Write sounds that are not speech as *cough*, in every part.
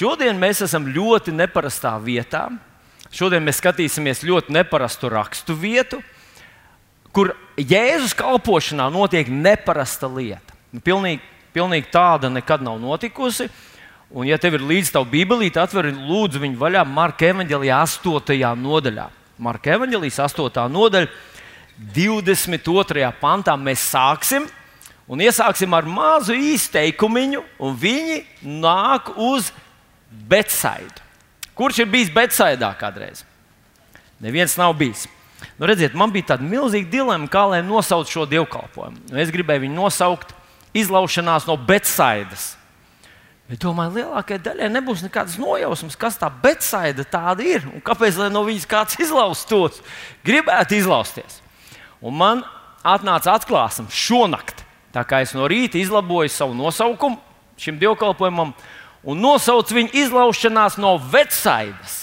Šodien mēs esam ļoti neparastā vietā. Šodien mēs skatīsimies ļoti neparastu rakstu vietu, kur Jēzus kalpošanā notiek neparasta lieta. Pilnīgi, pilnīgi tāda nekad nav notikusi. Un, ja tev ir līdzi tā Bībelīte, atver lūdzu viņu vaļā Marka evanģelijā 8. nodaļā. Marka evanģelijas 8. nodaļa, 22. pantā mēs sāksim. Un iesāksim ar mazu izteikumu, un viņi nāk uz Betsaidu. Kurš ir bijis Betsaidā kādreiz? Neviens nav bijis. Nu, redziet, man bija tāda milzīga dilemma, kā lai nosauc šo dievkalpojumu. Nu, es gribēju viņu nosaukt izlaušanās no Betsaidas. Bet domāju, lielākajai daļai nebūs nekādas nojausmas, kas tā Betsaida tāda ir un kāpēc no viņas kāds izlaustos. Gribētu izlausties. Un man atnāca atklāsme šonakt. Tā kā es no rīta izlaboju savu nosaukumu šim dievkalpojumam, un nosauc viņu izlaušanās no vecaidas.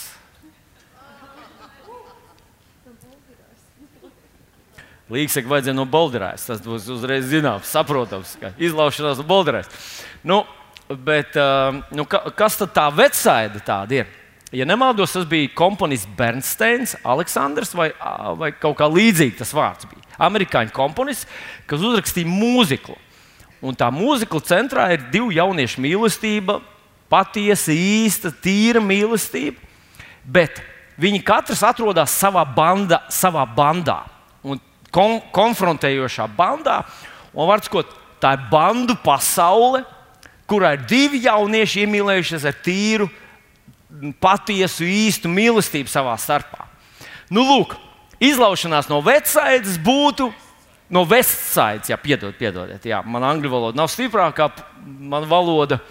Līdzekļi vajadzēja no Bolderājas. Tas būs uzreiz zināms, saprotams, ka izlaušanās no Bolderājas. Nu, bet, uh, nu, ka, kas tad tā vecaida tāda ir? Ja nemaldos, tas bija komponists Bernsteins, Aleksandrs vai, vai kaut kā līdzīga tas vārds bija. Amerikāņu komponists, kas uzrakstīja mūziku. Un tā mūzika centrā ir divu jauniešu mīlestība, patiesa, īsta, tīra mīlestība. Bet viņi katrs atrodas savā, banda, savā bandā, un kon konfrontējošā bandā. Un var teikt, tā ir bandu pasaule, kurā ir divi jaunieši iemīlējušies ar tīru, patiesu, īstu mīlestību savā starpā. Nu, lūk, izlaušanās no vecaidas būtu no vestsaites, jā, piedod, piedodiet, jā, man angļu valoda nav stiprākā, mana valoda.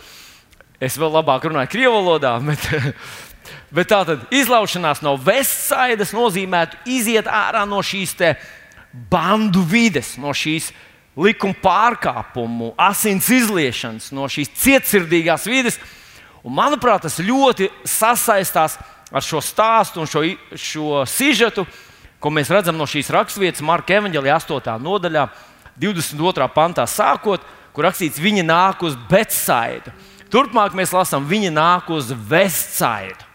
Es vēl labāk runāju krievu valodā, *laughs* bet, bet tā tad izlaušanās no vestsaites nozīmētu iziet ārā no šīs bandu vides, no šīs likuma pārkāpumu, asins izliešanas, no šīs cietsirdīgās vides. Un, manuprāt, tas ļoti sasaistās ar šo stāstu un šo, šo sižetu, ko mēs redzam no šīs raksturvietas, Marka Evanģelija 8. nodaļā, 22. pantā sākot, kur rakstīts, viņa nāk uz Betsaidu. Turpmāk mēs lasām, viņa nāk uz Vestsaidu,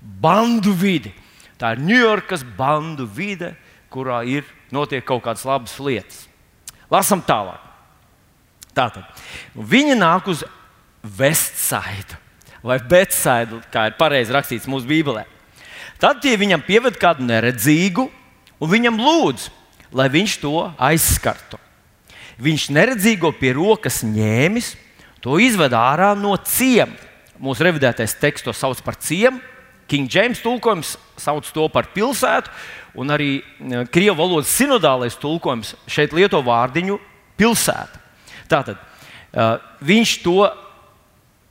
bandu vidi. Tā ir Ņujorkas bandu vide, kurā ir notiek kaut kādas labas lietas. Lasām tālāk. Tātad viņa nāk uz Vestsaidu vai Betsaidu, kā ir pareizi rakstīts mūsu Bībelē. Tad tie viņam pieved kādu neredzīgu un viņam lūdz, lai viņš to aizskartu. Viņš neredzīgo pie rokas ņēmis, To izved ārā no ciema. Mūsu revidētais teksts to sauc par ciemu. King James tulkojums sauc to par pilsētu, un arī e, krievu valodas sinodālais tulkojums šeit lieto vārdiņu pilsēta. Tātad uh, viņš to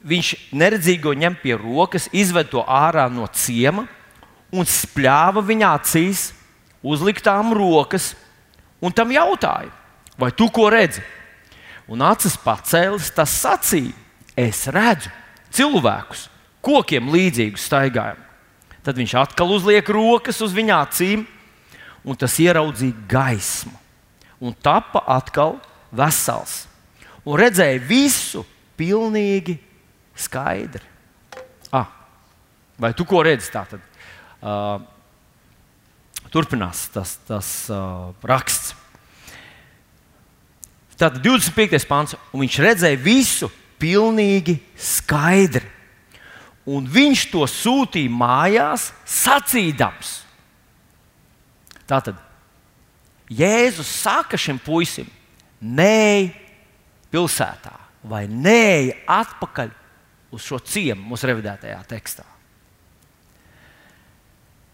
viņš neredzīgo ņem pie rokas, izved to ārā no ciema un spļāva viņa acīs, uzliktām rokas, un tam jautāja, vai tu ko redzi? Un acis pacēlis, tas sacīja: Es redzu cilvēkus, kokiem līdzīgus staigājumu. Tad viņš atkal uzliek rokas uz viņa acīm, un tas ieraudzīja gaismu, un tapa atkal vesels. Un redzēja visu pilnīgi skaidri. Ah, vai tu ko redzi? Tātad, uh, turpinās tas, tas uh, raksts. Tātad 25. pāns, un viņš redzēja visu pilnīgi skaidri. Un viņš to sūtīja mājās, sacīdams. Tātad Jēzus saka šim puisim, nē, pilsētā, vai nē, atpakaļ uz šo ciemu mūsu revidētajā tekstā.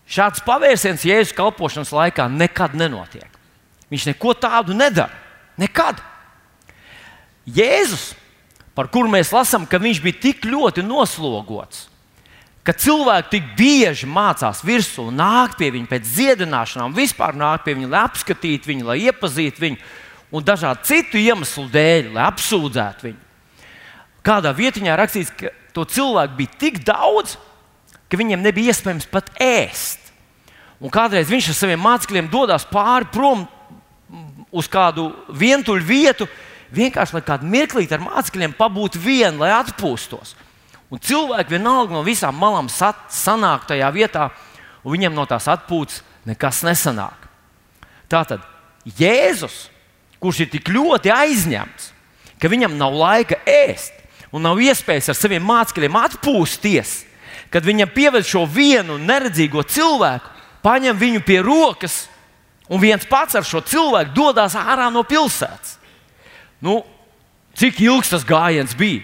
Šāds pavērsiens Jēzus kalpošanas laikā nekad nenotiek. Viņš neko tādu nedara. Nekad. Jēzus, par kuru mēs lasām, ka viņš bija tik ļoti noslogots, ka cilvēki tik bieži mācās virsū, nāk pie viņa pēc dziedināšanām, vispār nāk pie viņa, lai apskatītu viņu, lai iepazītu viņu, un dažādu citu iemeslu dēļ, lai apsūdzētu viņu. Kādā vietiņā rakstīts, ka to cilvēku bija tik daudz, ka viņiem nebija iespējams pat ēst. Un kādreiz viņš ar saviem mācekļiem dodas pāri prom uz kādu vientuļu vietu, vienkārši lai kādu mirklīti ar mācekļiem pabūtu vien, lai atpūstos. Un cilvēki vienalga no visām malām sat, sanāk tajā vietā, un viņiem no tās atpūtas nekas nesanāk. Tātad Jēzus, kurš ir tik ļoti aizņemts, ka viņam nav laika ēst un nav iespējas ar saviem mācekļiem atpūsties, kad viņam pieved šo vienu neredzīgo cilvēku, paņem viņu pie rokas un viens pats ar šo cilvēku dodas ārā no pilsētas. Nu, cik ilgs tas gājiens bija?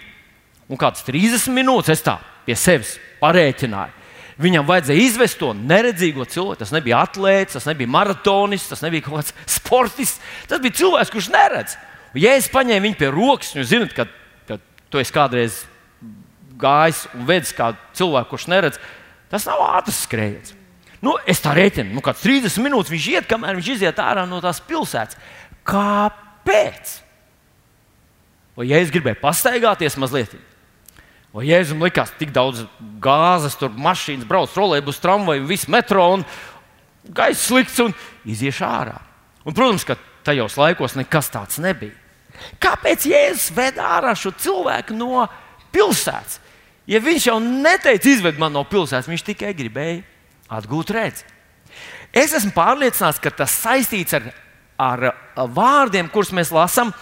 Un kāds 30 minūtes es tā pie sevis parēķināju. Viņam vajadzēja izvest to neredzīgo cilvēku. Tas nebija atlētājs, tas nebija maratonists, tas nebija kaut kāds *laughs* sportists. Tas bija cilvēks, kurš neredz. Un, ja es paņēmu viņu pie rokas, jūs zināt, ka, ka tu esi kādreiz gājis un vedis kādu cilvēku, kurš neredz, tas nav ātrs skrējiens. Nu, es tā rēķinu, nu, kāds 30 minūtes viņš iet, kamēr viņš iziet ārā no tās pilsētas. Kāpēc? Vai ja es gribēju pastaigāties mazliet? Vai Jēzum likās, tik daudz gāzes, tur mašīnas brauc, trolēļus, tramvaju, visu metro un gaisa slikts un iziešu ārā. Un, protams, ka tajos laikos nekas tāds nebija. Kāpēc Jēzus ved ārā šo cilvēku no pilsētas? Ja viņš jau neteica, izved man no pilsētas, viņš tikai gribēja atgūt redzi. Es esmu pārliecināts, ka tas saistīts ar, ar vārdiem, kurus mēs lasām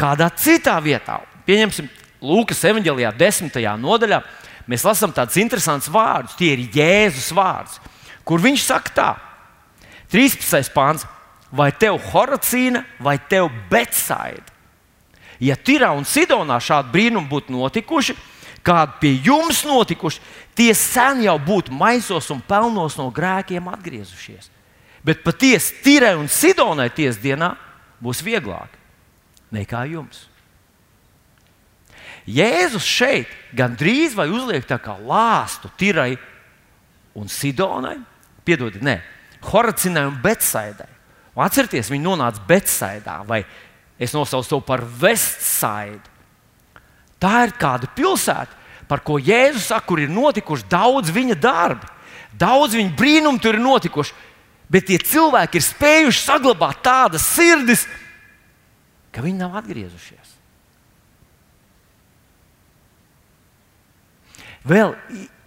kādā citā vietā. Pieņemsim, Lūkas evanģēlijā, 10. nodaļā, mēs lasām tādus interesantus vārdus. Tie ir Jēzus vārds, kur viņš saka tā, 13. pāns, vai tev Horacīna vai tev Betsaida? Ja Tirā un Sidonā šādi brīnumi būtu notikuši, kādi pie jums notikuši, tie sen jau būtu maisos un pelnos no grēkiem atgriezušies. Bet patiesi Tirai un Sidonai tiesdienā būs vieglāk nekā jums. Jēzus šeit gandrīz vai uzliek tā kā lāstu Tirai un Sidonai, piedodiet, ne, Horacinai un Betsaidai. Un atcerieties, viņi nonāca Betsaidā, vai es nosaucu to par Vestsaidu. Tā ir kāda pilsēta, par ko Jēzus saka, kur ir notikuši daudz viņa darbi, daudz viņa brīnumu tur ir notikuši. Bet tie cilvēki ir spējuši saglabāt tādas sirdis, ka viņi nav atgriezušies. Vēl,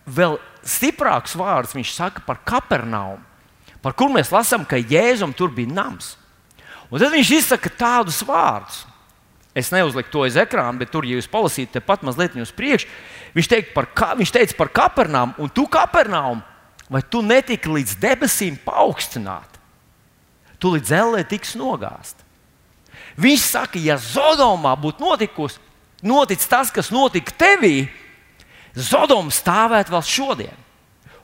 vēl stiprāks vārds viņš saka par Kapernaumu, par kur mēs lasām, ka Jēzum tur bija nams. Un tad viņš izsaka tādus vārdus. Es neuzliku to uz ekrāna, bet tur, ja jūs palasītu, tepat mazliet uz priekšu, viņš, par, viņš teica par Kapernaumu, un tu, Kapernaumu, vai tu netiki līdz debesīm paaugstināt? Tu līdz ellē tiks nogāzt. Viņš saka, ja Zodomā būtu notikusi, noticis tas, kas notika tevī, Zodoma stāvētu vēl šodien.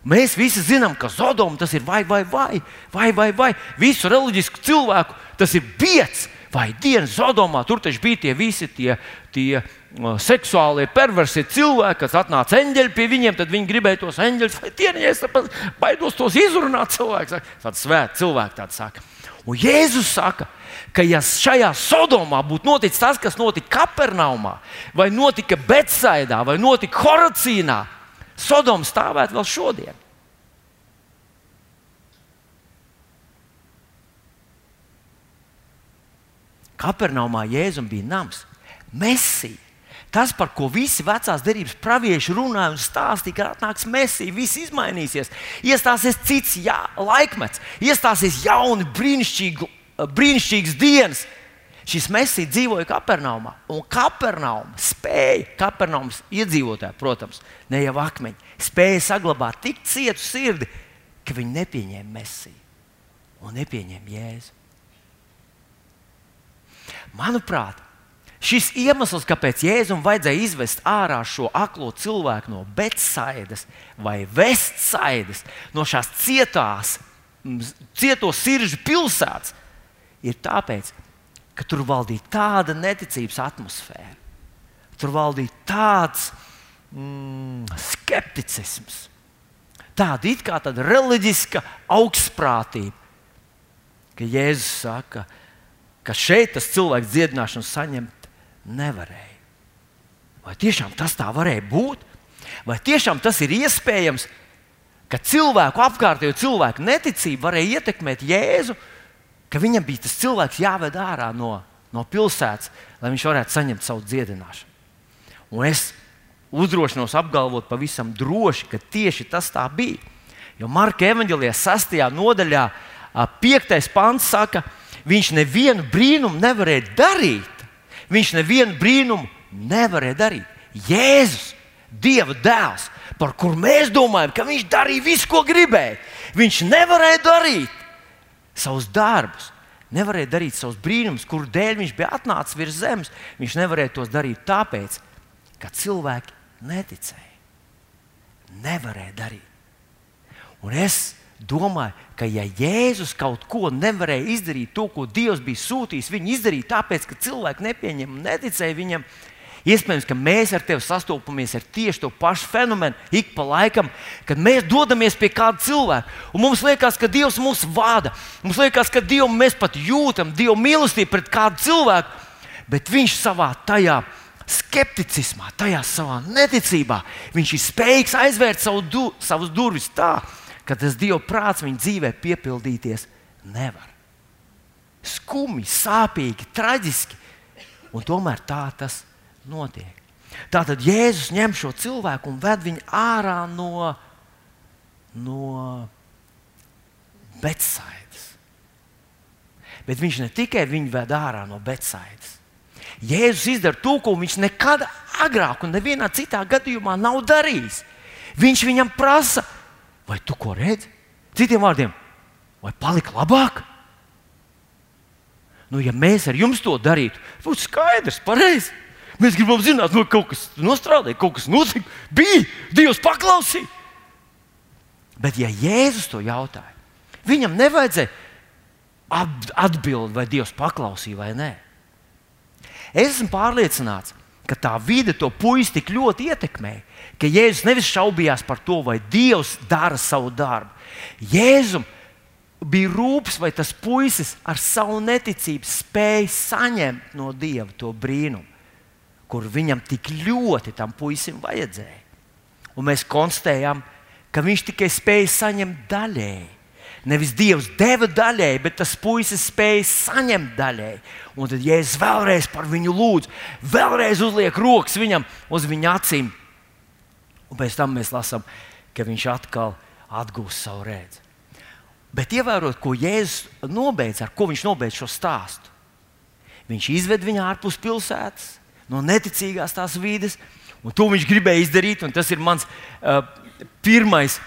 Mēs visi zinām, ka Zodoma tas ir vai, vai, vai, vai, vai, vai. visu reliģisku cilvēku tas ir biets. Vai dienas Zodomā tur taču bija tie visi tie, tie uh, seksuālie perversie cilvēki, kas atnāca eņģeļi pie viņiem, tad viņi gribēja tos eņģeļus vai tieņģus, baidos tos izrunāt. Cilvēks, tāds svēts cilvēks tāds saka. Un Jēzus saka, ka ja šajā Sodomā būtu noticis tas, kas notika Kapernaumā, vai notika Betsaidā, vai notika Horacīnā, Sodoma stāvētu vēl šodien. Kapernaumā Jēzum bija nams, Mēsija. Tas, par ko visi vecās derības pravieši runāja un stāstīja, ka atnāks Mēsija, viss izmainīsies. Iestāsies cits jā, laikmets, iestāsies jauni, brīnišķīgi brīnišķīgas dienas. Šis mesija dzīvoja Kapernaumā, un Kapernauma spēja, Kapernaumas iedzīvotāji, protams, ne jau akmeņi, spēja saglabāt tik cietu sirdi, ka viņi nepieņēma mesiju un nepieņēma jēzu. Manuprāt, šis iemesls, kāpēc Jēzum vajadzēja izvest ārā šo aklo cilvēku no Betsaidas vai Vestsaidas, no šās cietās, cieto sirdžu pilsētas, ir tāpēc, ka tur valdīja tāda neticības atmosfēra. Tur valdīja tāds mm, skepticisms, tāda it kā tāda reliģiska augstprātība, ka Jēzus saka, ka šeit tas cilvēks dziedināšanu saņemt nevarēja. Vai tiešām tas tā varēja būt? Vai tiešām tas ir iespējams, ka cilvēku apkārtējo cilvēku neticība varēja ietekmēt Jēzu? ka viņam bija tas cilvēks jāved ārā no, no pilsētas, lai viņš varētu saņemt savu dziedināšanu. Un es uzdrošinos apgalvot pavisam droši, ka tieši tas tā bija. Jo Marka evanģēlijā 6. nodaļā, 5. pāns saka, viņš nevienu brīnumu nevarēja darīt. Viņš nevienu brīnumu nevarēja darīt. Jēzus, Dieva dēls, par kuru mēs domājam, ka viņš darīja visu, ko gribēja. Viņš nevarēja darīt savus darbus, nevarēja darīt savus brīnumus, kuru dēļ viņš bija atnācis virs zemes. Viņš nevarēja tos darīt tāpēc, ka cilvēki neticēja. Nevarēja darīt. Un es domāju, ka ja Jēzus kaut ko nevarēja izdarīt, to, ko Dievs bija sūtījis, viņi izdarīja tāpēc, ka cilvēki nepieņēma un neticēja viņam. Iespējams, ka mēs ar tevi sastopamies ar tieši to pašu fenomenu ik pa laikam, kad mēs dodamies pie kāda cilvēka. Un mums liekas, ka Dievs mūs vada. Mums liekas, ka Dievu mēs pat jūtam, Dieva mīlestību pret kādu cilvēku, bet Viņš savā tajā skepticismā, tajā savā neticībā, viņš ir spējīgs aizvērt savu du, savus durvis tā, ka tas Dieva prāts viņa dzīvē piepildīties nevar. Skumji, sāpīgi, traģiski, un tomēr tā tas notiek. Tātad Jēzus ņem šo cilvēku un ved viņu ārā no, no Betsaidas. Bet viņš ne tikai viņu ved ārā no Betsaidas, Jēzus izdara to, ko viņš nekad agrāk un nevienā citā gadījumā nav darījis. Viņš viņam prasa, vai tu ko redzi? Citiem vārdiem, vai palika labāk? Nu, ja mēs ar jums to darītu, būtu skaidrs, pareizi. Mēs gribam zināt, no kaut kas nostrādāja, kaut kas notika, bija, Dievs paklausīja. Bet, ja Jēzus to jautāja, viņam nevajadzēja atbildēt, vai Dievs paklausīja vai nē. Es esmu pārliecināts, ka tā vide to puisi tik ļoti ietekmēja, ka Jēzus nevis šaubījās par to, vai Dievs dara savu darbu. Jēzum bija rūpes, vai tas puisis ar savu neticību spēja saņemt no Dieva to brīnumu, kur viņam tik ļoti tam puisim vajadzēja. Un mēs konstatējam, ka viņš tikai spēja saņemt daļēji. Nevis Dievs deva daļēji, bet tas puisis spēja saņemt daļēji. Un tad Jēzus vēlreiz par viņu lūdz, vēlreiz uzliek rokas viņam uz viņa acīm. Un pēc tam mēs lasām, ka viņš atkal atgūs savu redzi. Bet ievērot, ko Jēzus nobeidz, ar ko viņš nobeidz šo stāstu. Viņš izved viņu ārpus pilsētas, no neticīgās tās vides, un to viņš gribēja izdarīt. Tas ir mans uh, pirmais,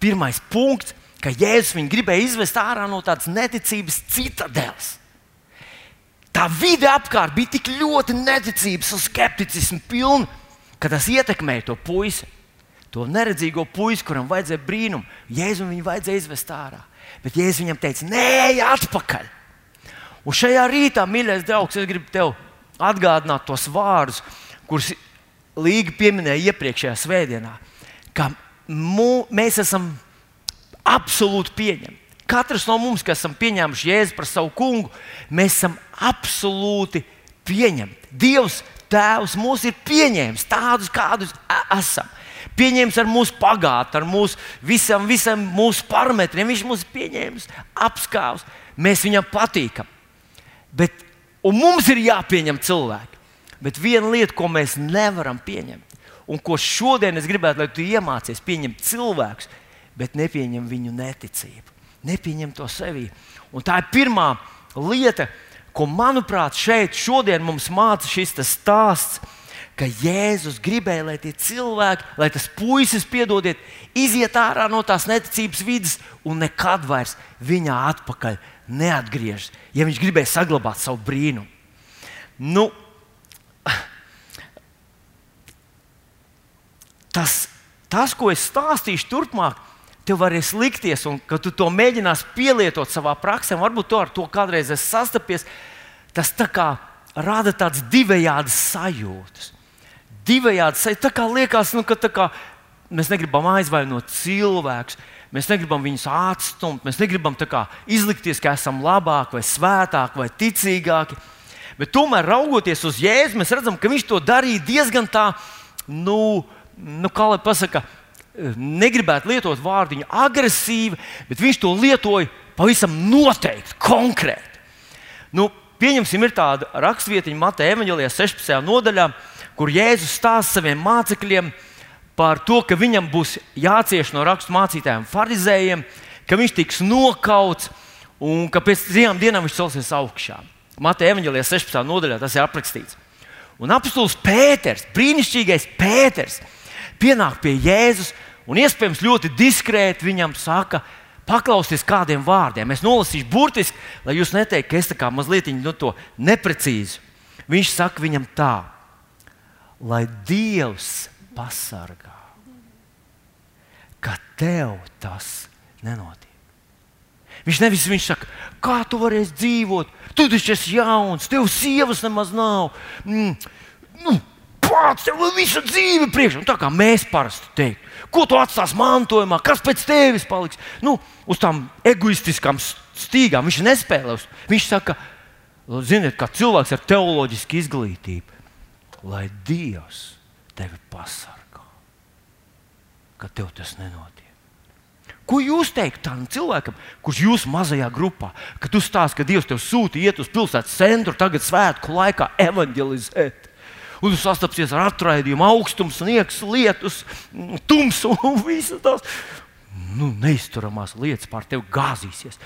pirmais punkts ka Jēzus viņu gribēja izvest ārā no tādas neticības citadeles. Tā vide apkārt bija tik ļoti neticības un skepticisma pilna, ka tas ietekmēja to puisi. To neredzīgo puisi, kuram vajadzēja brīnumu, Jēzum viņu vajadzēja izvest ārā. Bet Jēzus viņam teica, nē, atpakaļ. Un šajā rītā, mīļais draugs, es gribu tev atgādināt tos vārdus, kurus Līga pieminēja iepriekšējā svētdienā, ka mū, mēs esam absolūti pieņemti. Katrs no mums, kas esam pieņēmuši Jēzu par savu kungu, mēs esam absolūti pieņemti. Dievs, Tēvs, mūs ir pieņēmis tādus, kādus esam. Pieņēmis ar mūsu pagātni, ar mūsu visam, visam mūsu parametriem. Viņš mūs pieņēmis, apskāvis. Mēs viņam patīkam. Bet, un mums ir jāpieņem cilvēki. Bet viena lieta, ko mēs nevaram pieņemt, un ko šodien es gribētu, lai tu iemācies pieņemt cilvēkus, bet nepieņem viņu neticību. Nepieņem to sevī. Un tā ir pirmā lieta, ko, manuprāt, šeit šodien mums māca šis stāsts. Ka Jēzus gribēja, lai tie cilvēki, lai tas puisis, piedodiet, iziet ārā no tās neticības vidas un nekad vairs viņā atpakaļ neatgriežas, ja viņš gribēja saglabāt savu brīnumu. Nu, tas, tas, ko es stāstīšu turpmāk, tev varēs likties, un ka tu to mēģinās pielietot savā praksē, varbūt to ar to kādreiz esi sastapies, tas tā kā rada tādas divējādas sajūtas. Divējādas sajūtas, tā kā liekas, nu, ka kā, mēs negribam aizvainot cilvēkus. Mēs negribam viņus atstumt, mēs negribam kā, izlikties, ka esam labāki, vai svētāki, vai ticīgāki. Bet tomēr, raugoties uz Jēzu, mēs redzam, ka viņš to darīja diezgan tā, nu, nu kā lai pasakā, negribētu lietot vārdu agresīvi, bet viņš to lietoja pavisam noteikti, konkrēti. Nu, pieņemsim, ir tāda rakstvietiņa Mateja Evanģelijā, 16. nodaļā, kur Jēzus stāsta saviem mācekļiem par to, ka viņam būs jācieš no rakstu mācītājiem, farizējiem, ka viņš tiks nokauts un ka pēc trijām dienām viņš celsies augšā. Mateja Evanģelijā 16. nodaļā tas ir aprakstīts. Un apstults Pēters, brīnišķīgais Pēters, pienāk pie Jēzus un iespējams ļoti diskrēti viņam saka, paklausieties kādiem vārdiem. Es nolasīšu burtiski, lai jūs neteiktu, ka es tā kā mazliet nu, to neprecīzi. Viņš saka viņam tā, lai Dievs pasargā, ka tev tas nenotiek. Viņš nevis viņš saka, kā tu varēsi dzīvot, tu taču esi jauns, tev sievas nemaz nav. Mm, nu, Pats tev ir visa dzīve priekšā. Tā kā mēs parasti teiktu, ko tu atstāsi mantojumā, kas pēc tevis paliks. Nu, uz tām egoistiskām stīgām viņš nespēlē. Viņš saka, ziniet, kā cilvēks ar teoloģisku izglītību, lai Dievs tevi pasargā, ka tev tas nenotiek. Ko jūs teiktu tam cilvēkam, kurš jūsu mazajā grupā, kad tu stāsti, ka Dievs tev sūta iet uz pilsētas centru, tagad svētku laikā evanģelizēt? Un sastapsies ar atraidījumu, augstumu, sniegs, lietus, tumsu un *laughs* visas tās nu, neizturamās lietas pār tevi gāzīsies.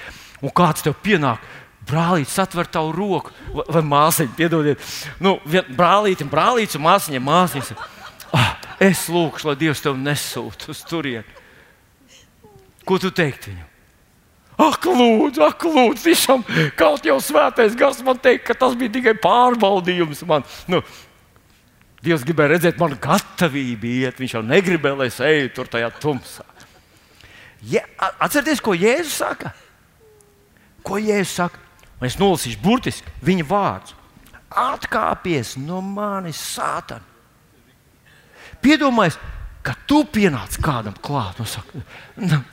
Un kāds tev pienāk, brālītis atver tavu roku, vai, vai māsiņa, piedodiet, nu, brālītim, brālītis un māsiņa, māsiņa. Ah, es lūkšu, lai Dievs tev nesūta uz turieni. Ko tu teiktu viņam? Ak, lūdzu, ak, lūdzu, tiešām kaut jau svētais gars man teikt, ka tas bija tikai pārbaudījums. Man. Nu, Dievs gribēja redzēt manu gatavību iet, viņš jau negribēja, lai es eju tur tajā tumsā. Ja, atcerieties, ko Jēzus saka? Ko Jēzus saka? Un es nolasīšu burtiski viņa vārdus. Atkāpies no manis, Sātan! Piedomājies, ka tu pienāc kādam klāt un saki,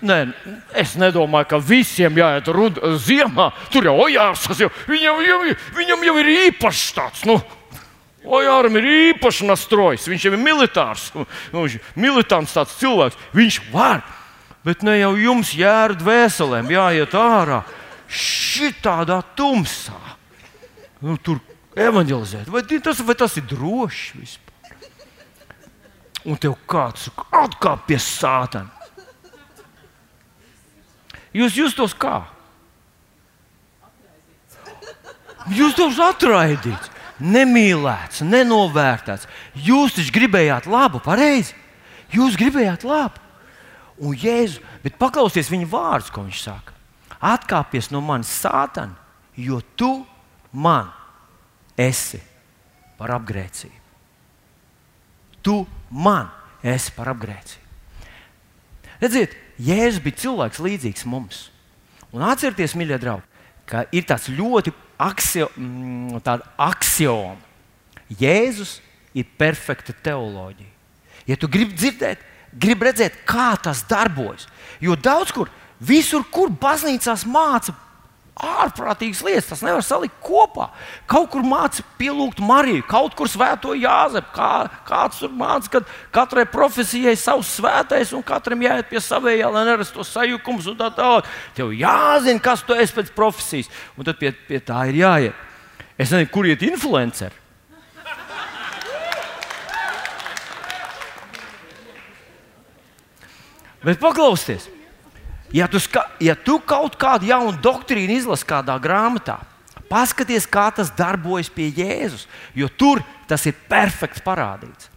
nē, es nedomāju, ka visiem jāiet rud, ziemā. Tur jau ojārs, jau, viņam, jau, viņam jau ir īpašs tāds. Nu, Ojāram ir īpašs nastrojas, viņš jau ir militārs, nu, viņš ir militārs tāds cilvēks. Viņš var, bet ne jau jums jēra dvēselēm, jāiet ārā šitādā tumsā. Nu, tur evanģelizēt. Vai tas, vai tas ir droši vispār? un tev kāds atkāpjas sātana. Jūs justos kā? Jūs tos atraidīts, nemīlēts, nenovērtēts. Jūs taču gribējāt labu, pareizi. Jūs gribējāt labu. Un Jēzus, bet paklausieties viņa vārdus, ko viņš saka. Atkāpies no manis sātana, jo tu man esi par apgrēcību. Tu man esi par apgrēcību. Redziet, Jēzus bija cilvēks līdzīgs mums. Un atcerieties, mīļie draugi, ka ir tāds ļoti aksio, mm. Jēzus ir perfekta teoloģija. Ja tu gribi dzirdēt, gribi redzēt, kā tas darbojas, jo daudz kur, visur, kur baznīcās māca ārprātīgas lietas. Tas nevar salikt kopā. Kaut kur mācīja pielūgt Mariju, kaut kur svēto Jāzepu. Kā, kāds tur mācīja, ka katrai profesijai savs svētais un katram jāiet pie savējā, lai nerastu to sajukums un tā tālāk. Tev jāzina, kas tu esi pēc profesijas, un tad pie, pie tā ir jāiet. Es nezinu, kur iet influenceri. Bet paklausieties! Ja tu, ska, ja tu kaut kādu jaunu doktrīnu izlasi kādā grāmatā, paskaties, kā tas darbojas pie Jēzus, jo tur tas ir perfekts parādīts.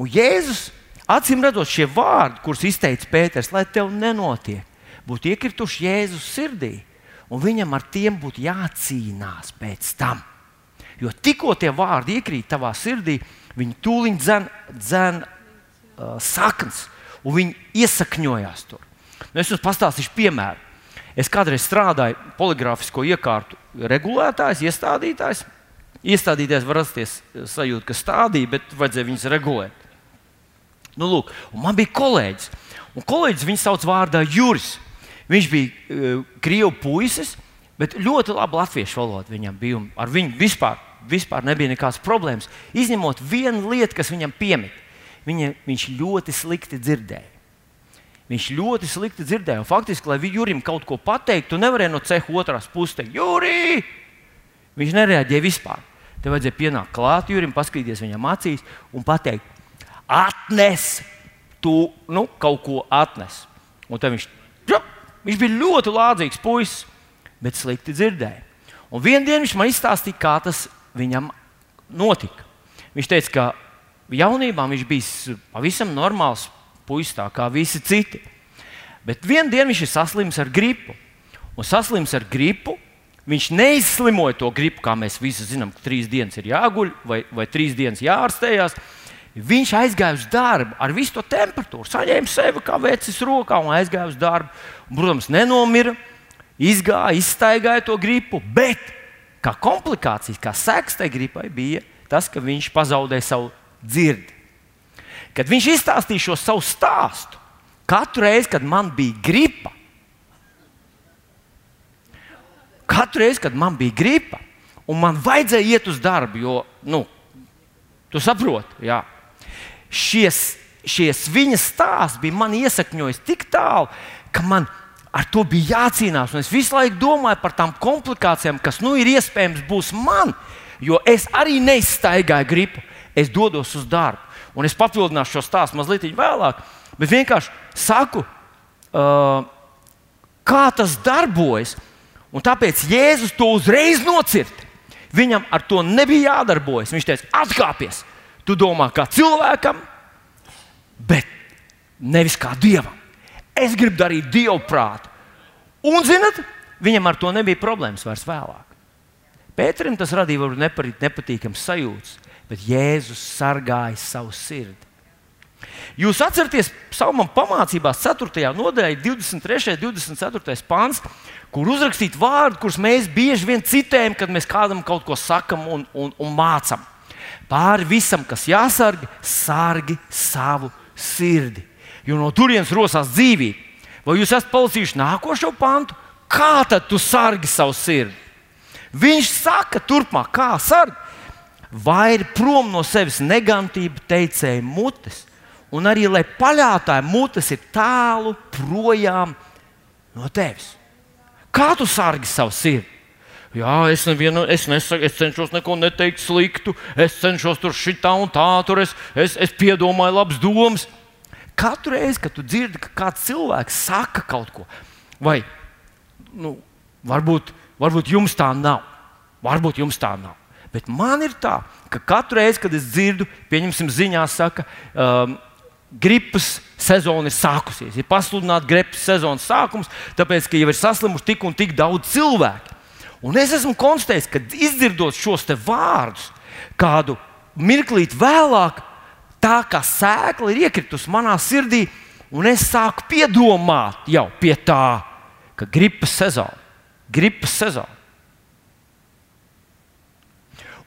Un Jēzus, acīm redzot, šie vārdi, kurus izteica Pēters, lai tev nenotiek, būtu iekrituši Jēzus sirdī, un viņam ar tiem būtu jācīnās pēc tam. Jo tikko tie vārdi iekrīt tavā sirdī, viņi tūlīt dzen, dzen uh, saknes, un viņi iesakņojās tur. Nu, es jums pastāstīšu piemēru. Es kādreiz strādāju poligrāfisko iekārtu regulētājs, iestādītājs. Iestādītājs var rasties sajūta, ka stādīja, bet vajadzēja viņus regulēt. Nu, lūk, man bija kolēģis, un kolēģis viņu sauc vārdā Juris. Viņš bija uh, krievu puisis, bet ļoti labi latviešu valoda viņam bija. Ar viņu vispār, vispār nebija nekādas problēmas. Izņemot vienu lietu, kas viņam piemīt. Viņa, viņš ļoti slikti dzirdēja. Viņš ļoti slikti dzirdēja. Faktiski, lai Jurim kaut ko pateiktu, nevarēja no ceha otrās puses teikt, Jurī! Viņš nereaģēja vispār. Tev vajadzēja pienākt klāt Jurim, paskatīties viņam acīs un pateikt, atnes, tu nu, kaut ko atnes. Un tad viņš, ja, viņš bija ļoti lādzīgs puisis, bet slikti dzirdēja. Un vienā dienā viņš man izstāstīja, kā tas viņam notika. Viņš teica, ka jaunībā viņš bija pavisam normāls puisis, kā visi citi. Bet vienā dienā viņš ir saslims ar gripu. Un saslims ar gripu, viņš neizslimoja to gripu, kā mēs visi zinām, ka trīs dienas ir jāguļ vai, vai trīs dienas jāārstējās. Viņš aizgāja uz darbu ar visu to temperatūru, saņēma sevi kā vecis rokā un aizgāja uz darbu. Un, protams, nenomira, izgāja, izstaigāja to gripu, bet kā komplikācijas, kā sekas tai gripai bija tas, ka viņš pazaudēja savu dzirdi. Kad viņš izstāstīja šo savu stāstu, katru reizi, kad man bija gripa, katru reizi, kad man bija gripa, un man vajadzēja iet uz darbu, jo, nu, tu saproti, jā. Šies, šies viņa stāsts bija man iesakņojis tik tālu, ka man ar to bija jācīnās. Un es visu laiku domāju par tām komplikācijām, kas nu ir iespējams būs man, jo es arī neizstaigāju gripu. Es dodos uz darbu. Un es papildināšu šo stāstu mazliet vēlāk, bet vienkārši saku, uh, kā tas darbojas. Un tāpēc Jēzus to uzreiz nocirta. Viņam ar to nebija jādarbojas. Viņš teica, atkāpies. Tu domā, kā cilvēkam, bet nevis kā dievam. Es gribu darīt dievu prātu. Un, zinot, viņam ar to nebija problēmas vairs vēlāk. Pēterim tas radīja varbūt nepatīkams sajūtas, bet Jēzus sargāja savu sirdi. Jūs atceraties, psalmam pamācībās 4. nodaļā, 23. un 24. pāns, kur uzrakstīt vārdi, kurus mēs bieži vien citējam, kad mēs kādam kaut ko sakam un, un, un mācām. Pāri visam, kas jāsargā, sargi savu sirdi, jo no turienes rosās dzīvība. Vai jūs esat palasījuši nākošo pantu? Kā tad tu sargi savu sirdi? Viņš saka, turpmāk, kā sargi. Vairi prom no sevis negantību teicēja mutes, un arī lai paļātāji mutes ir tālu projām no tevis. Kā tu sargi savu sirdi? Jā, es, nevienu, es, nesaku, es cenšos neko neteikt sliktu, es cenšos tur šitā un tā, tur es, es, es piedomāju labas domas. Katru reizi, kad tu dzirdi, ka kāds cilvēks saka kaut ko, vai nu, varbūt Varbūt jums tā nav. Varbūt jums tā nav. Bet man ir tā, ka katru reizi, kad es dzirdu, pieņemsim, ziņās, saka, um, gripas sezona ir sākusies. Ir pasludināta gripas sezonas sākums, tāpēc, ka jau ir saslimuši tik un tik daudz cilvēku. Un es esmu konstatējis, ka izdzirdot šos vārdus, kādu mirklīt vēlāk, tā kā sēkla ir iekritusi manā sirdī, un es sāku piedomāt jau pie tā, ka gripas sezona gripas sezonu.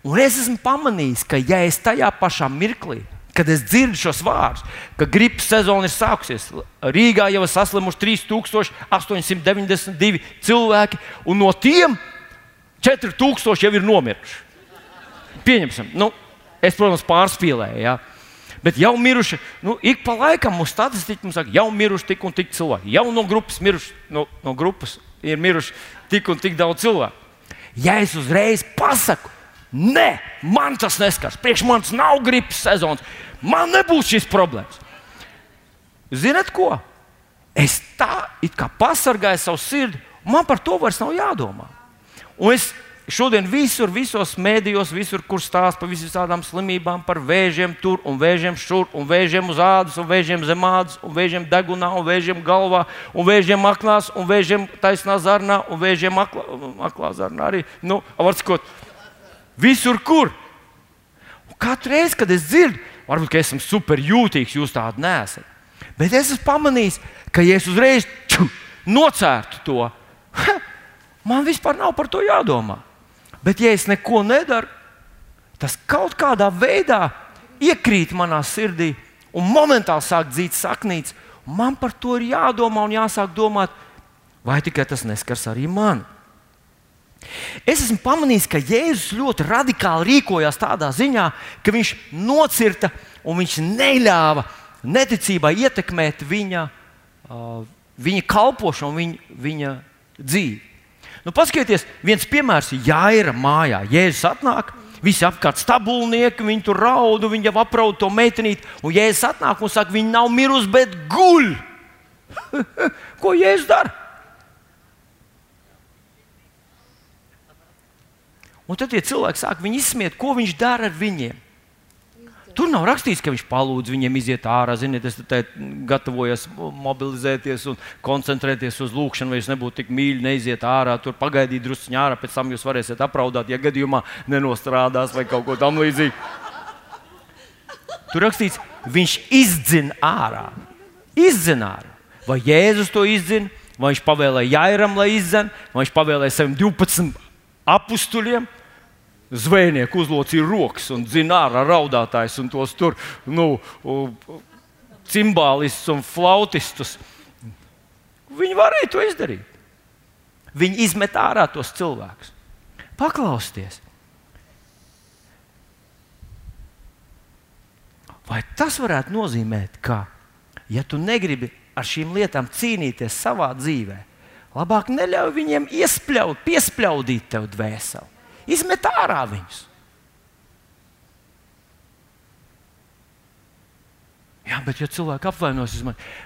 Un es esmu pamanījis, ka ja es tajā pašā mirklī, kad es dzirdu šos vārdus, ka gripas sezona ir sākusies, Rīgā jau ir saslimuši 3892 cilvēki, un no tiem 4000 jau ir nomiruši. Pieņemsim, nu, es, protams, pārspīlēju. Ja? Bet jau miruši, nu, ik pa laikam mūsu statistika mums saka, jau miruši tik un tik cilvēki. Jau no grupas miruši, no, no grupas ir miruši tik un tik daudz cilvēku. Ja es uzreiz pasaku, nē, man tas neskars, priekš manis nav gripas sezonas, man nebūs šīs problēmas. Ziniet, ko? Es tā kā pasargāju savu sirdi, man par to vairs nav jādomā. Un es Šodien visur, visos mēdījos, visur, kur stāsta par visām slimībām, par vēžiem tur un vēžiem šur, un vēžiem uz ādas, un vēžiem zem ādas, un vēžiem degunā, un vēžiem galvā, un vēžiem aknās, un vēžiem taisnā zarnā, un vēžiem aklā, aklā zarnā arī. Nu, sakot, visur, kur. Un katru reizi, kad es dzirdu, varbūt esmu super jūtīgs, jūs tādu nesat. Bet es esmu pamanījis, ka ja es uzreiz ču, nocērtu to, ha, man vispār nav par to jādomā. Bet, ja es neko nedaru, tas kaut kādā veidā iekrīt manā sirdī un momentāli sāk dzīt saknītes. Man par to ir jādomā un jāsāk domāt, vai tikai tas neskars arī mani. Es esmu pamanījis, ka Jēzus ļoti radikāli rīkojās tādā ziņā, ka viņš nocirta un viņš neļāva neticībai ietekmēt viņa, uh, viņa kalpošanu, viņa, viņa dzīvi. Nu, paskatieties, viens piemērs ir Jāira mājā. Jēzus atnāk, Visi apkārt stabulnieki, viņi tur raud, viņi jau aprauda to meitenīti. Un Jēzus atnāk un saka, viņa nav mirusi, bet guļ. *laughs* Ko Jēzus dara? Un tad tie cilvēki sāk viņu izsmiet, ko viņš dara ar viņiem. Tur nav rakstīts, ka viņš palūdz viņiem iziet ārā. Ziniet, es gatavojos mobilizēties un koncentrēties uz lūkšanu, vai es nebūtu tik mīļi, neiziet ārā, tur pagaidīt drusku ārā, pēc tam jūs varēsiet apraudāt, ja gadījumā nenostrādās vai kaut ko tamlīdzīgu. Tur rakstīts, viņš izdzina ārā. Izdzina ārā. Vai Jēzus to izdzina, vai viņš pavēlēja Jairam, lai izdzina, vai viņš pavēlēja saviem 12 apstuļiem zvejnieki uzlocīja rokas un dzina ārā raudātājs un tos tur nu, cimbālistus un flautistus. Viņi varēja to izdarīt. Viņi izmet ārā tos cilvēkus. Paklausieties! Vai tas varētu nozīmēt, ka, ja tu negribi ar šīm lietām cīnīties savā dzīvē, labāk neļauj viņiem iespļaut, piespļaudīt tev dvēseli? Izmet ārā viņus. Jā, bet ja cilvēki apvainojas,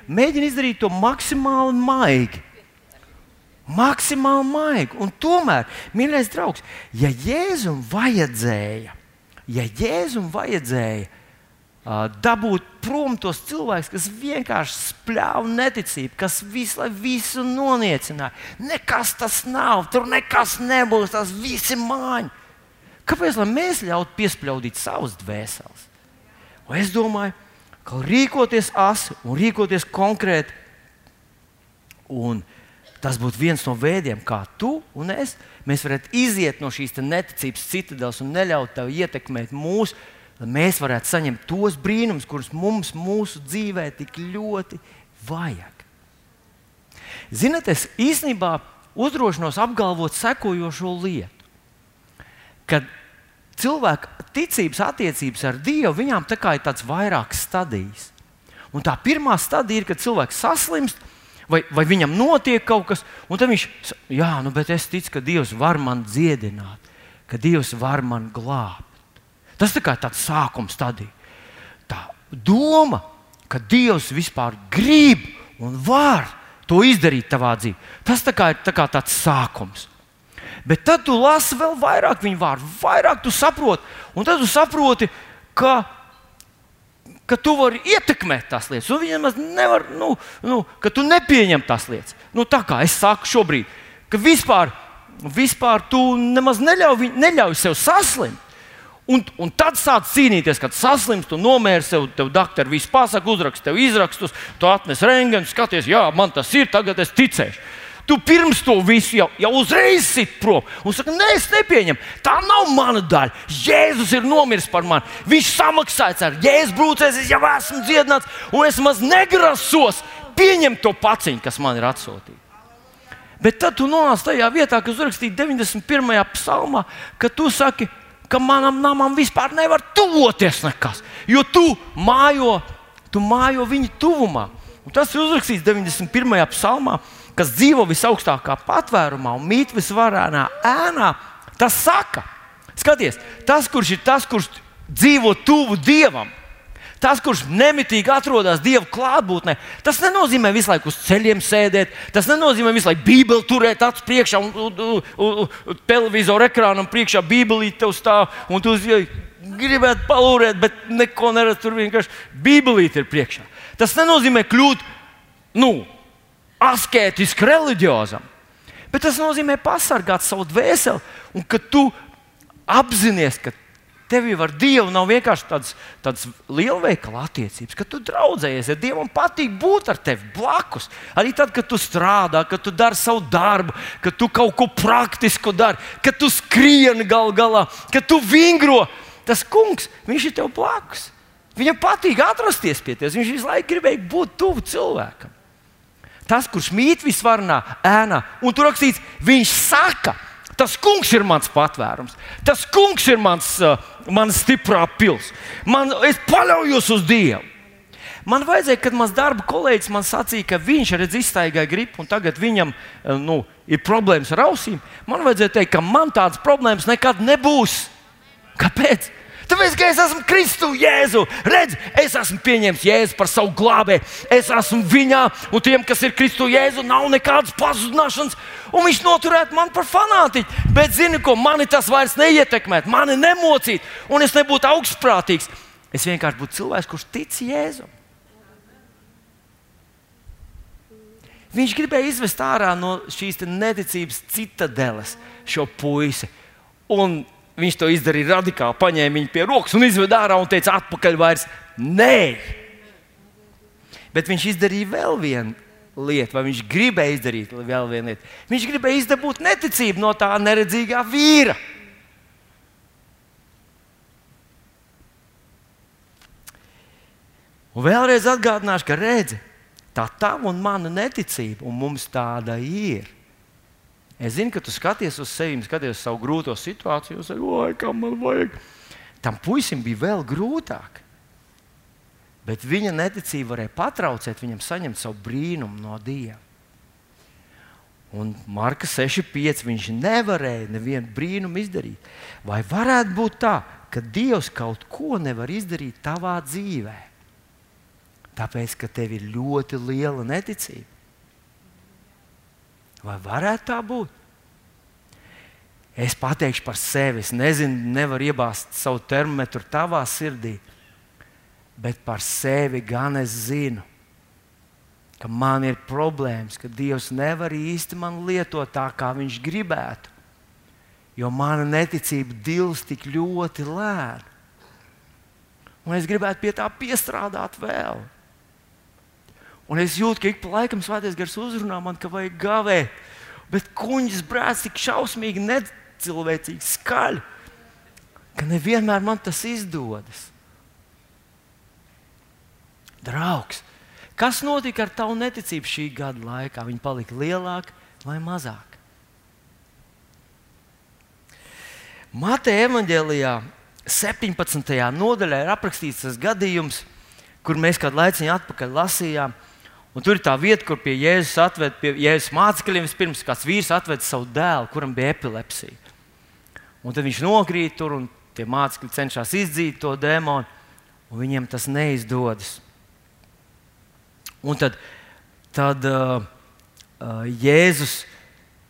mēģina izdarīt to maksimāli maigi. Maksimāli maigi. Un tomēr, mīļais draugs, ja Jēzum vajadzēja, ja Jēzum vajadzēja dabūt prom tos cilvēkus, kas vienkārši spļāva neticību, kas visu, visu noniecināja. Nekas tas nav, tur nekas nebūs, tas viss ir mājiņa. Kāpēc mēs ļautu piespļaudīt savus dvēseles? Un es domāju, ka rīkoties asi un rīkoties konkrēti, un tas būtu viens no veidiem, kā tu un es, mēs varētu iziet no šīs neticības citadeles un neļaut tev ietekmēt mūsu lai mēs varētu saņemt tos brīnumus, kurus mums mūsu dzīvē tik ļoti vajag. Ziniet, es īstenībā uzdrošinos apgalvot sekojošo lietu. Kad cilvēka ticības attiecības ar Dievu, viņām tā kā ir tāds vairākas stadijas. Un tā pirmā stadija ir, kad cilvēks saslimst, vai, vai viņam notiek kaut kas, un tad viņš saka, jā, nu, bet es ticu, ka Dievs var man dziedināt, ka Dievs var man glābt. Tas tā kā tāds sākums stadija. Tā doma, ka Dievs vispār grib un var to izdarīt tavā dzīvē, tas tā kā ir tā kā tāds sākums. Bet tad tu lasi vēl vairāk viņa vārdu, vairāk tu saproti, un tad tu saproti, ka, ka tu vari ietekmēt tās lietas. Un viņa nevar, nu, nu, ka tu nepieņem tās lietas. Nu, tā kā es saku šobrīd, ka vispār, vispār tu nemaz neļauj, neļauj sev saslimt. Un, un tad sāc cīnīties, kad saslimst, un nomēri sev, tev doktori visu pasaka, uzraksta tev izrakstus, tu atnes rengenu, skaties, jā, man tas ir, tagad es ticēšu. Tu pirms to visu jau, jau uzreiz sit prom un saki, nē, es nepieņemu. Tā nav mana daļa. Jēzus ir nomiris par mani. Viņš samaksāja ar Jēzus brūcēs, es jau esmu dziedināts, un es maz negrasos pieņemt to paciņu, kas man ir atsūtīts. Bet tad tu nonāc tajā vietā, kas rakstīts 91. psalmā, kad tu saki, ka manam namam vispār nevar tuvoties nekas, jo tu mājo, tu mājo viņa tuvumā. Un tas ir uzrakstīts 91. psalmā, kas dzīvo visaugstākā patvērumā un mīt visvarenā ēnā. Tas saka, skaties, tas, kurš ir tas, kurš dzīvo tuvu dievam, Tas, kurš nemitīgi atrodas Dieva klātbūtnē, tas nenozīmē visu laiku uz ceļiem sēdēt, tas nenozīmē visu laiku Bībeli turēt acis priekšā un, un, un, un televizoru ekrānam priekšā Bībelī tev stāv un tu gribētu palūrēt, bet neko neredz tur vienkārši Bībelīte ir priekšā. Tas nenozīmē kļūt nu, asketiski reliģiozam, bet tas nozīmē pasargāt savu dvēseli un ka tu apzinājies, ka Tev jau ar Dievu nav vienkārši tādas, tādas lielveikala attiecības, ka tu draudzējies ar Dievu un patīk būt ar tevi blakus. Arī tad, kad tu strādā, kad tu dari savu darbu, kad tu kaut ko praktisku dari, kad tu skrieni gal galā, kad tu vingro. Tas kungs, viņš ir tev blakus. Viņam patīk atrasties pie tevis. Viņš visu laiku gribēja būt tuvu cilvēkam. Tas, kurš mīt visvarnā ēnā, un tur rakstīts, viņš saka, Tas kungs ir mans patvērums. Tas kungs ir mans, uh, mans stiprā pils. Man, es paļaujos uz Dievu. Man vajadzēja, kad mans darba kolēģis man sacīja, ka viņš redz iztaigāja gripu, un tagad viņam uh, nu, ir problēmas ar ausīm. Man vajadzēja teikt, ka man tādas problēmas nekad nebūs. Kāpēc? Tāpēc, ka es esmu Kristu Jēzu. Redz, es esmu pieņēmis Jēzu par savu glābēju. Es esmu viņā, un tiem, kas ir Kristu Jēzu, nav nekādas pazudināšanas. Un viņš noturētu mani par fanātiķu. Bet, zini, ko mani tas vairs neietekmētu, mani nemocītu, un es nebūtu augstprātīgs. Es vienkārši būtu cilvēks, kurš tic Jēzum. Viņš gribēja izvest ārā no šīs neticības citadeles šo puisi. Un viņš to izdarīja radikāli. Paņēma viņu pie rokas un izveda ārā un teica, atpakaļ vairs nē. Bet viņš izdarīja vēl vienu lietu, vai viņš gribēja izdarīt vēl vienu lietu. Viņš gribēja izdabūt neticību no tā neredzīgā vīra. Un vēlreiz atgādināšu, ka redzi, tā tava un mana neticība, un mums tāda ir. Es zinu, ka tu skaties uz sevi, skaties uz savu grūto situāciju, un saki, oi, kā man vajag. Tam puisim bija vēl grūtāk. Bet viņa neticība varēja patraucēt viņam saņemt savu brīnumu no Dieva. Un Marka 6,5 viņš nevarēja nevienu brīnumu izdarīt. Vai varētu būt tā, ka Dievs kaut ko nevar izdarīt tavā dzīvēm? Tāpēc, ka tev ir ļoti liela neticība. Vai varētu tā būt? Es pateikšu par sevi. Es nezinu, nevaru iebāzt savu termometru tavā sirdī, bet par sevi gan es zinu, ka man ir problēmas, ka Dievs nevar īsti man lietot tā, kā Viņš gribētu. Jo mana neticība dils tik ļoti lēna. Un es gribētu pie tā piestrādāt vēl. Un es jūtu, ka ik pa laikam svētais gars uzrunā man, ka vajag gavēt. Bet kuņģis brālis tik šausmīgi, necilvēcīgi skaļi, ka nevienmēr man tas izdodas. Draugs, kas notika ar tavu neticību šī gada laikā? Viņa palika lielāka vai mazāka? Mateja evanģēlijā 17. nodaļā ir aprakstīts tas gadījums, kur mēs kādu laiciņu atpakaļ lasījām. Un tur ir tā vieta, kur pie Jēzus atved, pie Jēzus mācekļiem vispirms kāds vīrs atved savu dēlu, kuram bija epilepsija. Un tad viņš nokrīt tur, un tie mācekļi cenšas izdzīt to demonu, un viņiem tas neizdodas. Un tad, tad uh, uh, Jēzus,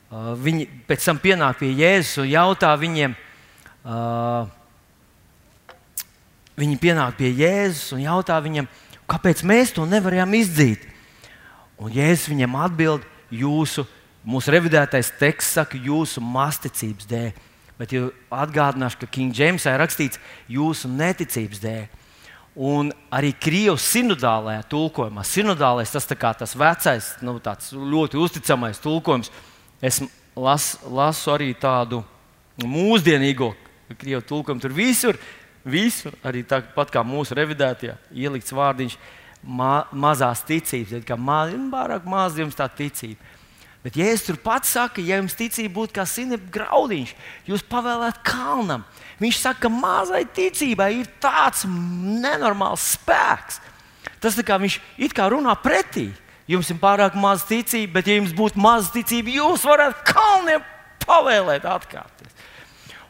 uh, viņi pēc tam pienāk pie Jēzus un jautā viņiem, uh, viņi pienāk pie Jēzus un jautā viņam, kāpēc mēs to nevarējām izdzīt. Un Jēzus viņam atbild, jūsu, mūsu revidētais teksts saka, jūsu masticības dēļ. Bet jau atgādināšu, ka King Jamesā ir rakstīts jūsu neticības dēļ. Un arī Krievijas sinodālajā tulkojumā, sinodālais tas, tas vecais, nu, ļoti uzticamais tulkojums. Es las, lasu arī tādu mūsdienīgo krievu tulkojumu. Tur visur, visur arī tāpat kā mūsu revidētajā, ielikts vārdiņš ma mazās ticības, kā maz, nu, pārāk maz jums tā ticība. Bet, ja es tur pats saku, ja jums ticība būtu kā sinepes graudiņš, jūs pavēlētu kalnam. Viņš saka, ka mazai ticībai ir tāds nenormāls spēks. Tas kā viņš it kā runā pretī. Jums ir pārāk maz ticība, bet, ja jums būtu maz ticība, jūs varētu kalniem pavēlēt atkāpties.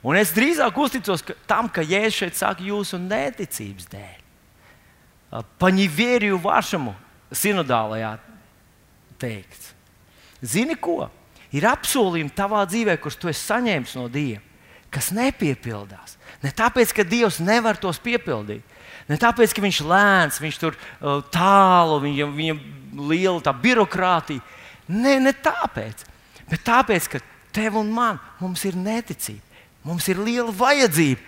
Un es drīzāk uzticos ka tam, ka Jēzus šeit saka jūsu neticības dēļ по неверию вашему sinodālajā teikts. Zini ko? Ir apsolījumi tavā dzīvē, kurus tu esi saņēmis no Dieva, kas nepiepildās. Ne tāpēc, ka Dievs nevar tos piepildīt, ne tāpēc, ka viņš ir lēns, viņš tur uh, tālu, viņam, viņam liela tā birokrātija. Nē, ne tāpēc, bet tāpēc, ka tev un man ir neticība, mums ir liela vajadzība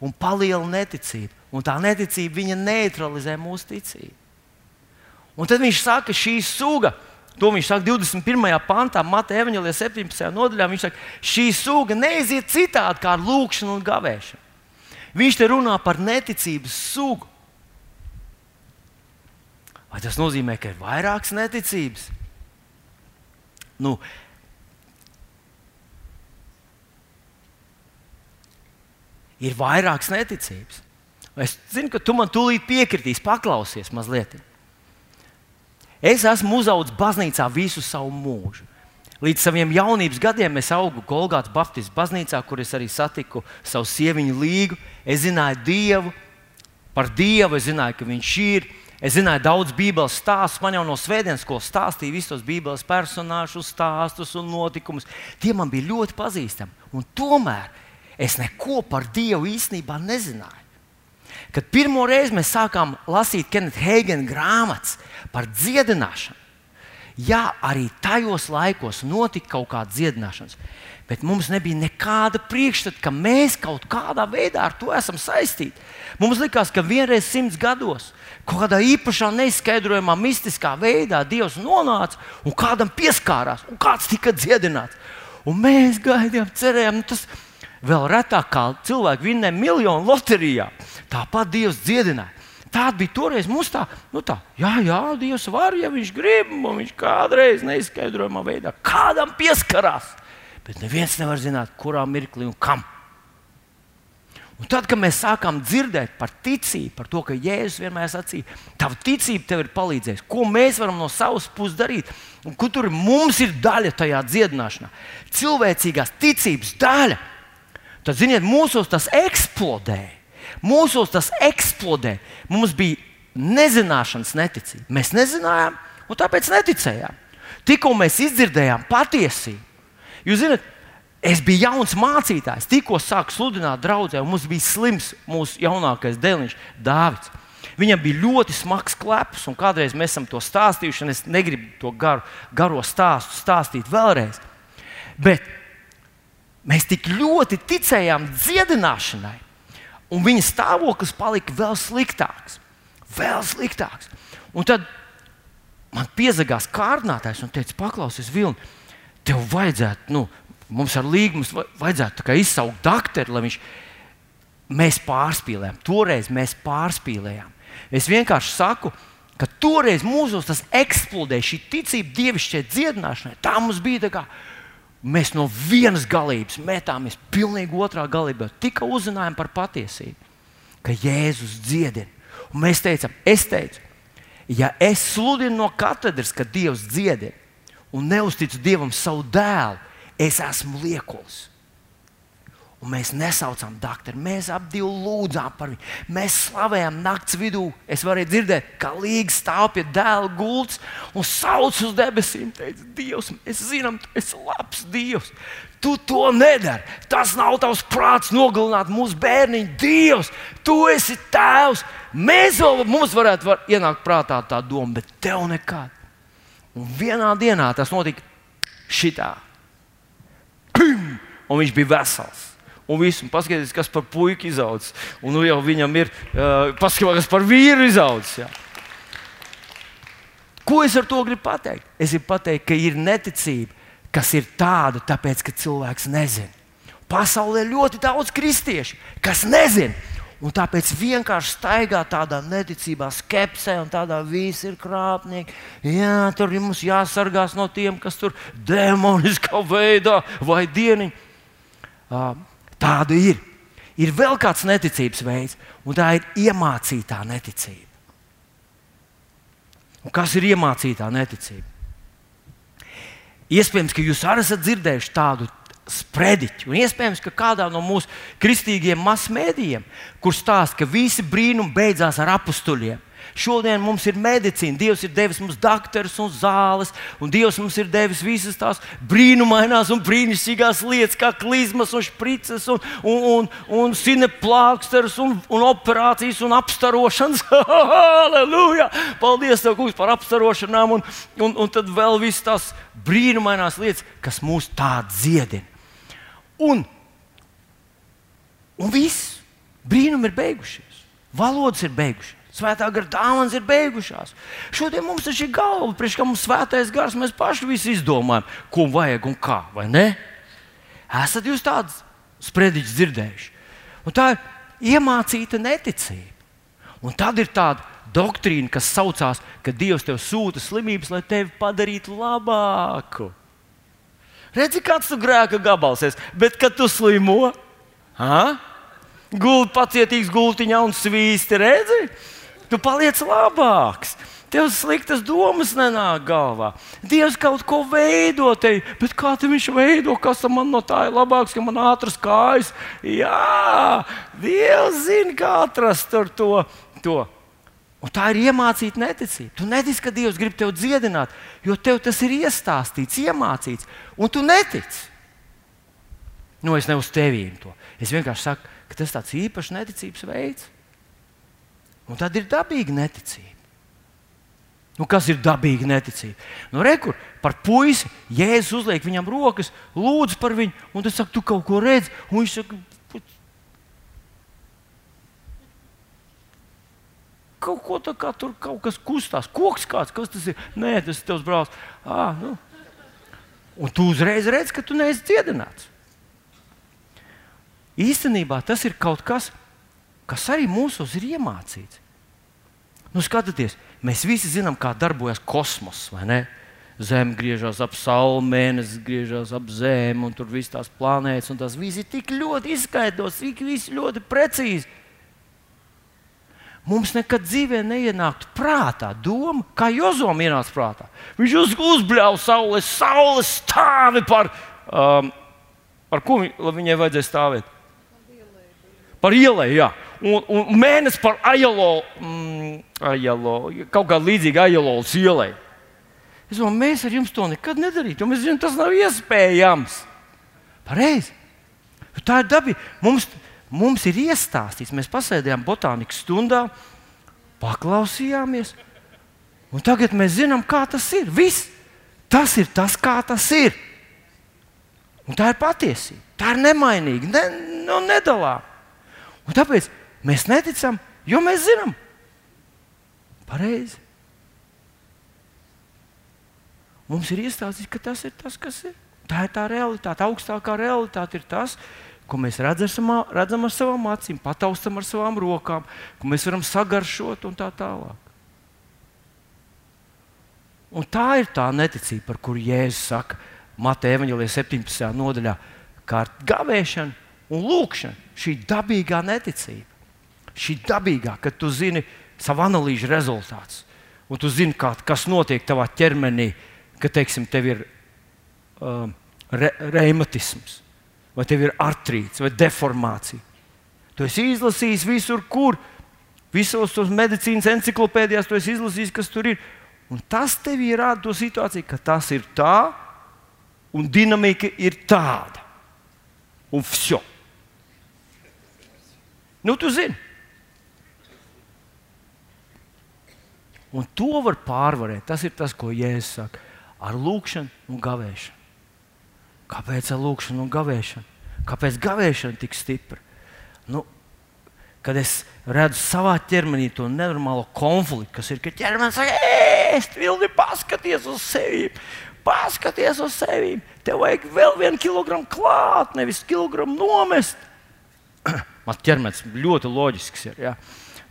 un paliela neticība. Un tā neticība viņa neutralizē mūsu ticību. Un tad viņš saka, šī suga, to viņš saka 21. pantā, Mateja Evanģelija 17. nodaļā. Viņš saka, šī suga neiziet citādi kā ar lūgšanu un gavēšanu. Viņš te runā par neticības sugu. Vai tas nozīmē, ka ir vairākas neticības? Nu, ir vairākas neticības. Es zinu, ka tu man tūlīt piekritīs, paklausies mazliet. Es esmu uzaugusi baznīcā visu savu mūžu. Līdz saviem jaunības gadiem es augu Golgātas Baptistu baznīcā, kur es arī satiku savu sieviņu līgu. Es zināju Dievu, par Dievu, es zināju, ka Viņš ir. Es zināju daudz Bībeles stāstus. Man jau no svētdienas skolas stāstīja visus tos Bībeles personāžus, stāstus un notikumus. Tie man bija ļoti pazīstami. Un tomēr es neko par Dievu īstenībā nezināju. Kad pirmo reizi mēs sākām lasīt Kenita Heigena grāmatas par dziedināšanu, jā, arī tajos laikos notika kaut kāda dziedināšana, bet mums nebija nekāda priekšstata, ka mēs kaut kādā veidā ar to esam saistīti. Mums likās, ka vienreiz simts gados kaut kādā īpašā, neizskaidrojamā, mistiskā veidā Dievs nonāca un kādam pieskārās, un kāds tika dziedināts. Un mēs gaidījām, cerējām, nu tas ir vēl retāk kā cilvēki vinnē miljonu loterijā. Tāpat Dievs dziedināja. Tāda bija toreiz mums tā, nu tā, jā, jā, Dievs var, ja viņš grib, un viņš kādreiz neizskaidrojamā veidā kādam pieskarās. Bet neviens nevar zināt, kurā mirklī un kam. Un tad, kad mēs sākām dzirdēt par ticību, par to, ka Jēzus vienmēr sacīja, tava ticība tev ir palīdzējusi, ko mēs varam no savas puses darīt, un kur mums ir daļa tajā dziedināšanā. Cilvēcīgās ticības daļa tad, ziniet, mūsos tas eksplodē. Mūsos tas eksplodē. Mums bija nezināšanas neticība. Mēs nezinājām, un tāpēc neticējām. Tikko mēs izdzirdējām patiesību. Jūs zināt, es biju jauns mācītājs, tikko sāku sludināt draudzē, un mums bija slims mūsu jaunākais dēliņš, Dārvids. Viņam bija ļoti smags kleps, un kādreiz mēs esam to stāstījuši, un es negribu to garu, garo stāstu stāstīt vēlreiz. Bet Mēs tik ļoti ticējām dziedināšanai, un viņa stāvoklis palika vēl sliktāks. Vēl sliktāks. Un tad man piezagās kārdinātājs un teica, paklausies, Vilni, tev vajadzētu, nu, mums ar līgumu vajadzētu izsaukt doktoru, lai viņš. Mēs pārspīlējām, toreiz mēs pārspīlējām. Es vienkārši saku, ka toreiz mūsos tas eksplodēja, šī ticība dievišķai dziedināšanai. Tā mums bija tā kā Mēs no vienas galības metāmies pilnīgi otrā galībā. Tikā uzzinājām par patiesību, ka Jēzus dziedina. Un mēs teicām, es teicu, ja es sludinu no katedras, ka Dievs dziedina un neusticu Dievam savu dēlu, es esmu liekulis. Un mēs nesaucām doktoru, mēs abi lūdzām par viņu. Mēs slavējām naktas vidū. Es varēju dzirdēt, kā līga stāv pie dēla gultas un sauc uz debesīm. Teica, Dievs, mēs zinām, tu esi labs Dievs. Tu to nedari. Tas nav tavs prāts nogalināt mūsu bērniņu. Dievs, tu esi tēvs. Mēs vēl, mums varētu var ienākt prātā tā doma, bet tev nekad. Un vienā dienā tas notika šitā. Pim! Un viņš bija vesels un viss, un paskatieties, kas par puiku izaudzis. Un nu jau viņam ir, uh, paskatieties, kas par vīru izaudzis. Jā. Ko es ar to gribu pateikt? Es gribu pateikt, ka ir neticība, kas ir tāda, tāpēc, ka cilvēks nezina. Pasaulē ir ļoti daudz kristiešu, kas nezina. Un tāpēc vienkārši staigā tādā neticībā, skepsē, un tādā viss ir krāpnieki. Jā, tur ir mums jāsargās no tiem, kas tur demoniskā veidā vai dieniņā. Uh, Tāda ir. Ir vēl kāds neticības veids, un tā ir iemācītā neticība. Un kas ir iemācītā neticība? Iespējams, ka jūs arī esat dzirdējuši tādu sprediķu, un iespējams, ka kādā no mūsu kristīgiem masmēdījiem, kur stāsta, ka visi brīnumi beidzās ar apstuļiem. Šodien mums ir medicīna, Dievs ir devis mums doktorus un zāles, un Dievs mums ir devis visas tās brīnumainās un brīnišķīgās lietas, kā klizmas un sprites, un, un, un, un sineplāksters, un, un operācijas un apstarošanas. *laughs* Halleluja! Paldies, tev, kungs, par apstarošanām, un, un, un tad vēl visas tās brīnumainās lietas, kas mūs tā dziedina. Un, un viss brīnumi ir beigušies, valodas ir beigušās. Svētā gara dāvanas ir beigušās. Šodien mums ir galva, priekš kā mums svētais gars, mēs paši visu izdomājam, ko vajag un kā, vai ne? Esat jūs tādus sprediķus dzirdējuši? Un tā ir iemācīta neticība. Un tad ir tāda doktrīna, kas saucās, ka Dievs tev sūta slimības, lai tevi padarītu labāku. Redzi, kāds tu grēka gabals esi, bet kad tu slimo, gulti pacietīgs gultiņā un svīsti, redzi? Tu paliec labāks. Tev sliktas domas nenāk galvā. Dievs kaut ko veido te, bet kā viņš veido, kas man no tā ir labāks, ka man ātras kājas? Jā, Dievs zina, kā atrast to. to. Un tā ir iemācīta neticība. Tu netici, ka Dievs grib tevi dziedināt, jo tev tas ir iestāstīts, iemācīts, un tu netici. Nu, es ne uz tevīm to. Es vienkārši saku, ka tas ir tāds īpašs neticības veids. Un tad ir dabīga neticība. Nu, kas ir dabīga neticība? Nu, Rekur par puisi Jēzus uzliek viņam rokas, lūdz par viņu, un tas saka, tu kaut ko redzi. Un viņš saka, kaut ko tā kā tur kaut kas kustās, koks kāds, kas tas ir. Nē, tas ir tavs brālis. À, nu. Un tu uzreiz redzi, ka tu neesi dziedināts. Īstenībā tas ir kaut kas, kas arī mūsos ir iemācīts. Nu, skatieties, mēs visi zinām, kā darbojas kosmos, vai ne? Zeme griežas ap sauli, mēnesis griežas ap zemi, un tur viss tās planētas, un tas viss ir tik ļoti izskaidrots, tik ļoti precīzi. Mums nekad dzīvē neienāktu prātā doma, kā Jozom ienāca prātā. Viņš uz, uzbļāva saules, saules stāvi par, um, par ko viņai vajadzēja stāvēt? Par ielai, jā un, un mēnesis par Ajalo, mm, Ajalo kaut kā līdzīga Ajalovas ielai. Es domāju, mēs ar jums to nekad nedarītu, jo mēs zinām, tas nav iespējams. Pareizi. Tā ir dabīga. Mums, mums ir iestāstīts, mēs pasēdējām botānikas stundā, paklausījāmies, un tagad mēs zinām, kā tas ir. Viss. Tas ir tas, kā tas ir. Un tā ir patiesība. Tā ir nemainīga, ne, nu, nedalāma. Tāpēc Mēs neticam, jo mēs zinām, pareizi. Mums ir iestāstīts, ka tas ir tas, kas ir. Tā ir tā realitāte. Augstākā realitāte ir tas, ko mēs redzam, redzam ar savām acīm, pataustam ar savām rokām, ko mēs varam sagaršot un tā tālāk. Un tā ir tā neticība, par kuru Jēzus saka Mateja Evanģelijas 17. nodaļā, kā ar gavēšanu un lūkšanu. Šī dabīgā neticība Šī dabīgā, kad tu zini savu analīžu rezultātu, un tu zini, kā, kas notiek tavā ķermenī, ka teiksim, tev ir um, re, reumatisms, vai tev ir artrīts, vai deformācija. Tu esi izlasījis visur, kur, visos tos medicīnas encyklopēdijās, tu esi izlasījis, kas tur ir. Un tas tev ir rāda to situāciju, ka tas ir tā, un dinamika ir tāda. Un viss. Nu, tu zini. Un to var pārvarēt. Tas ir tas, ko Jēzus saka. Ar lūkšanu un gavēšanu. Kāpēc ar lūkšanu un gavēšanu? Kāpēc gavēšana tik stipra? Nu, kad es redzu savā ķermenī to nenormālo konfliktu, kas ir, ka ķermenis saka, ēst, vilni, paskaties uz sevi. Paskaties uz sevi. Tev vajag vēl vienu kilogramu klāt, nevis kilogramu nomest. *clears throat* Man ķermenis ļoti loģisks ir. Ja?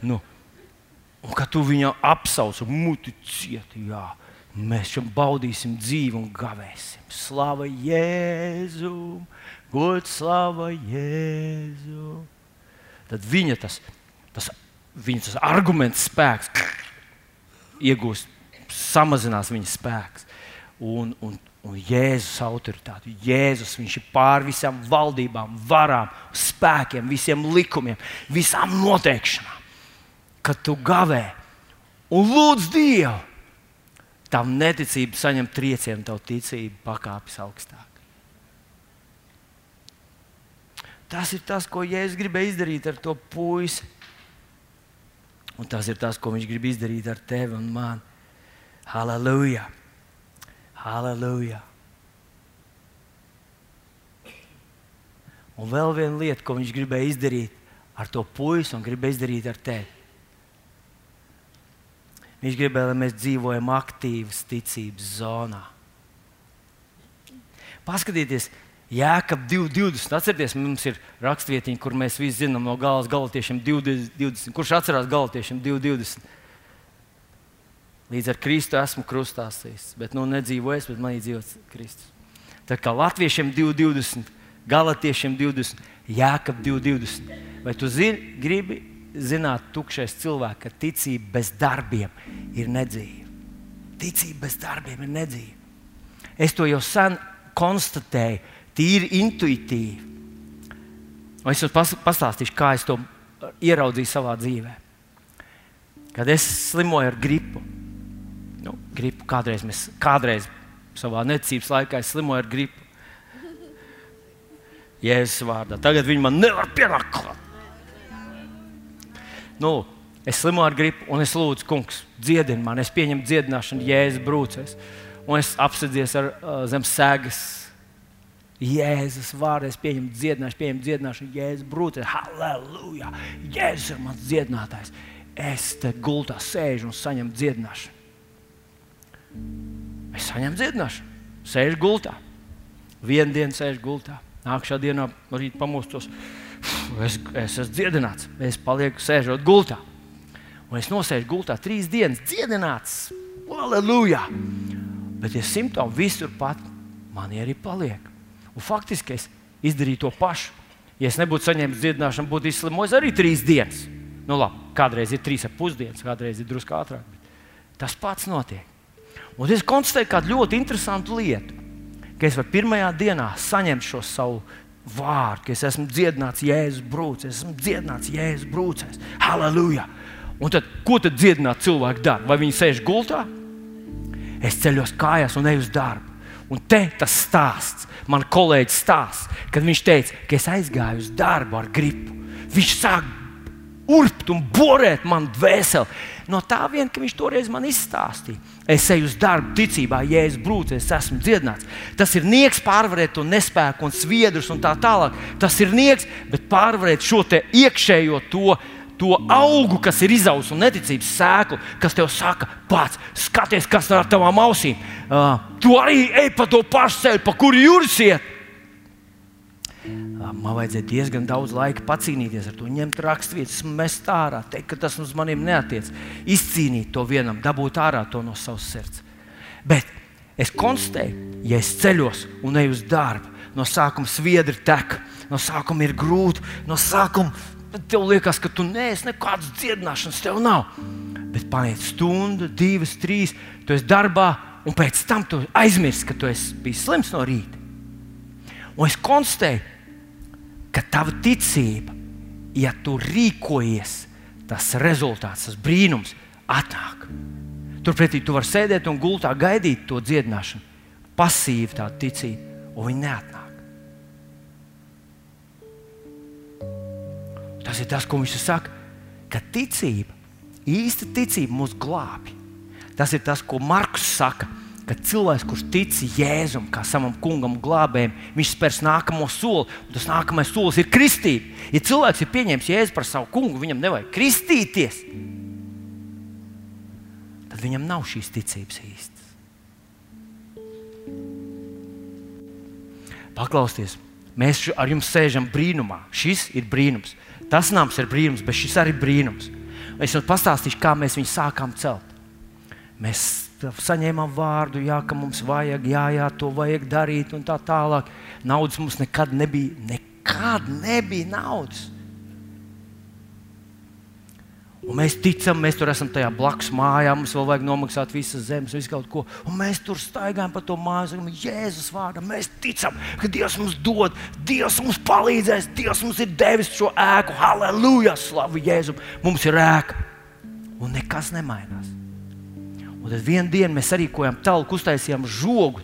Nu, Un kad tu viņu apsauc, muti cieti, jā, mēs šim baudīsim dzīvi un gavēsim. Slava Jēzum, gods slava Jēzum. Tad viņa tas, tas, viņa tas arguments spēks iegūst, samazinās viņa spēks. Un, un, un Jēzus autoritāti. Jēzus ir pār visām valdībām, varām, spēkiem, visiem likumiem, visām noteikšanām kad tu gavē un lūdz Dievu, tam neticība saņem triecienu, tavu ticību pakāpjas augstāk. Tas ir tas, ko Jēzus gribēja izdarīt ar to puisi. Un tas ir tas, ko viņš grib izdarīt ar tevi un mani. Halleluja! Halleluja! Un vēl viena lieta, ko viņš gribēja izdarīt ar to puisi un gribēja izdarīt ar tevi. Viņš gribēja, lai mēs dzīvojam aktīvas ticības zonā. Paskatieties, Jēkab 2,20. Atcerieties, mums ir rakstvietiņa, kur mēs visi zinām no galas galotiešiem 2,20. Kurš atcerās galotiešiem 2,20? Līdz ar Kristu esmu krustā sēs, bet nu nedzīvoju es, bet man ir dzīvots Kristus. Tā kā latviešiem 2,20, galotiešiem 20, Jēkab 2,20. Vai tu zini, gribi zināt, tukšais cilvēks, ka ticība bez darbiem ir nedzīva. Ticība bez darbiem ir nedzīva. Es to jau sen konstatēju, tīri intuitīvi. Un es jums pas, pastāstīšu, kā es to ieraudzīju savā dzīvē. Kad es slimoju ar gripu, nu, gripu kādreiz, mēs, kādreiz savā necības laikā slimoju ar gripu. Jēzus vārdā. Tagad viņi man nevar pienākt klāt. Nu, es slimoju ar gripu, un es lūdzu, kungs, dziedini man, es pieņemu dziedināšanu, jēzus brūcēs. Un es apsēdies ar uh, zem sēgas. Jēzus vārdā es pieņemu dziedināšanu, pieņemu dziedināšanu, Jēzus brūcēs. Halleluja! Jēzus ir mans dziedinātājs. Es te gultā sēžu un saņemu dziedināšanu. Es saņemu dziedināšanu, sēžu gultā. Vienu dienu sēžu gultā. Nākamā dienā rīt pamostos. Es, es esmu dziedināts, es palieku sēžot gultā. Un es nosēžu gultā trīs dienas, dziedināts. Aleluja! Bet tie simptomi visur pat man arī paliek. Un faktiski es izdarīju to pašu. Ja es nebūtu saņēmis dziedināšanu, būtu izslimojis arī trīs dienas. Nu, labi, kādreiz ir trīs ar pusdienas, kādreiz ir drusku ātrāk. Tas pats notiek. Un es konstatēju kādu ļoti interesantu lietu ka es varu pirmajā dienā saņemt šo savu vārdu, ka es esmu dziedināts Jēzus brūcēs, esmu dziedināts Jēzus brūcēs. Halleluja! Un tad, ko tad dziedināt cilvēku dara? Vai viņi sēž gultā? Es ceļos kājās un eju uz darbu. Un te tas stāsts, man kolēģis stāsts, kad viņš teica, ka es aizgāju uz darbu ar gripu. Viņš sāk urbt un borēt man dvēseli. No tā vien, ka viņš toreiz man izstāstīja. Es eju uz darbu, ticībā, jēzus brūcē, es esmu dziedināts. Tas ir nieks pārvarēt to nespēku un sviedrus un tā tālāk. Tas ir nieks, bet pārvarēt šo iekšējo to. To augu, kas ir izaugs un neticības sēklu, kas tev saka, pats, skaties, kas ar tavām ausīm. Uh, tu arī ej pa to pašu ceļu, pa kuru jūras iet. Man vajadzēja diezgan daudz laika pacīnīties ar to, ņemt raksturvietas, mest ārā, teikt, ka tas uz maniem neatiec. Izcīnīt to vienam, dabūt ārā to no savas sirds. Bet es konstatēju, ja es ceļos un eju uz darbu, no sākuma sviedri tek, no sākuma ir grūti, no sākuma tev liekas, ka tu neesi nekādas dziedināšanas, tev nav. Bet paiet stunda, divas, trīs, tu esi darbā, un pēc tam tu aizmirsti, ka tu esi bijis slims no rīta. Un es konstatēju, ka tava ticība, ja tu rīkojies, tas rezultāts, tas brīnums atnāk. Turpretī tu vari sēdēt un gultā gaidīt to dziedināšanu. Pasīvi tā ticība, un viņa neatnāk. Tas ir tas, ko viņš saka, ka ticība, īsta ticība mūs glābj. Tas ir tas, ko Markus saka ka cilvēks, kurš tic Jēzum, kā savam kungam, glābējam, viņš spērs nākamo soli. Tas nākamais solis ir kristība. Ja cilvēks ir pieņēmis Jēzu par savu kungu, viņam nevajag kristīties. Tad viņam nav šīs ticības īstas. Paklausieties, mēs ar jums sēžam brīnumā. Šis ir brīnums. Tas nams ir brīnums, bet šis arī ir brīnums. Es jums pastāstīšu, kā mēs viņu sākām celt. Mēs saņēmām vārdu, jā, ka mums vajag, jā, jā, to vajag darīt, un tā tālāk. Naudas mums nekad nebija. Nekad nebija naudas. Un mēs ticam, mēs tur esam tajā blakus mājā, mums vēl vajag nomaksāt visas zemes, visu kaut ko. Un mēs tur staigājam pa to māju, sakām, Jēzus vārdā. Mēs ticam, ka Dievs mums dod, Dievs mums palīdzēs, Dievs mums ir devis šo ēku. Halleluja! Slavu Jēzum! Mums ir ēka! Un nekas nemainās. Un tad vienā dienā mēs arī kojām talku, uztaisījām žogu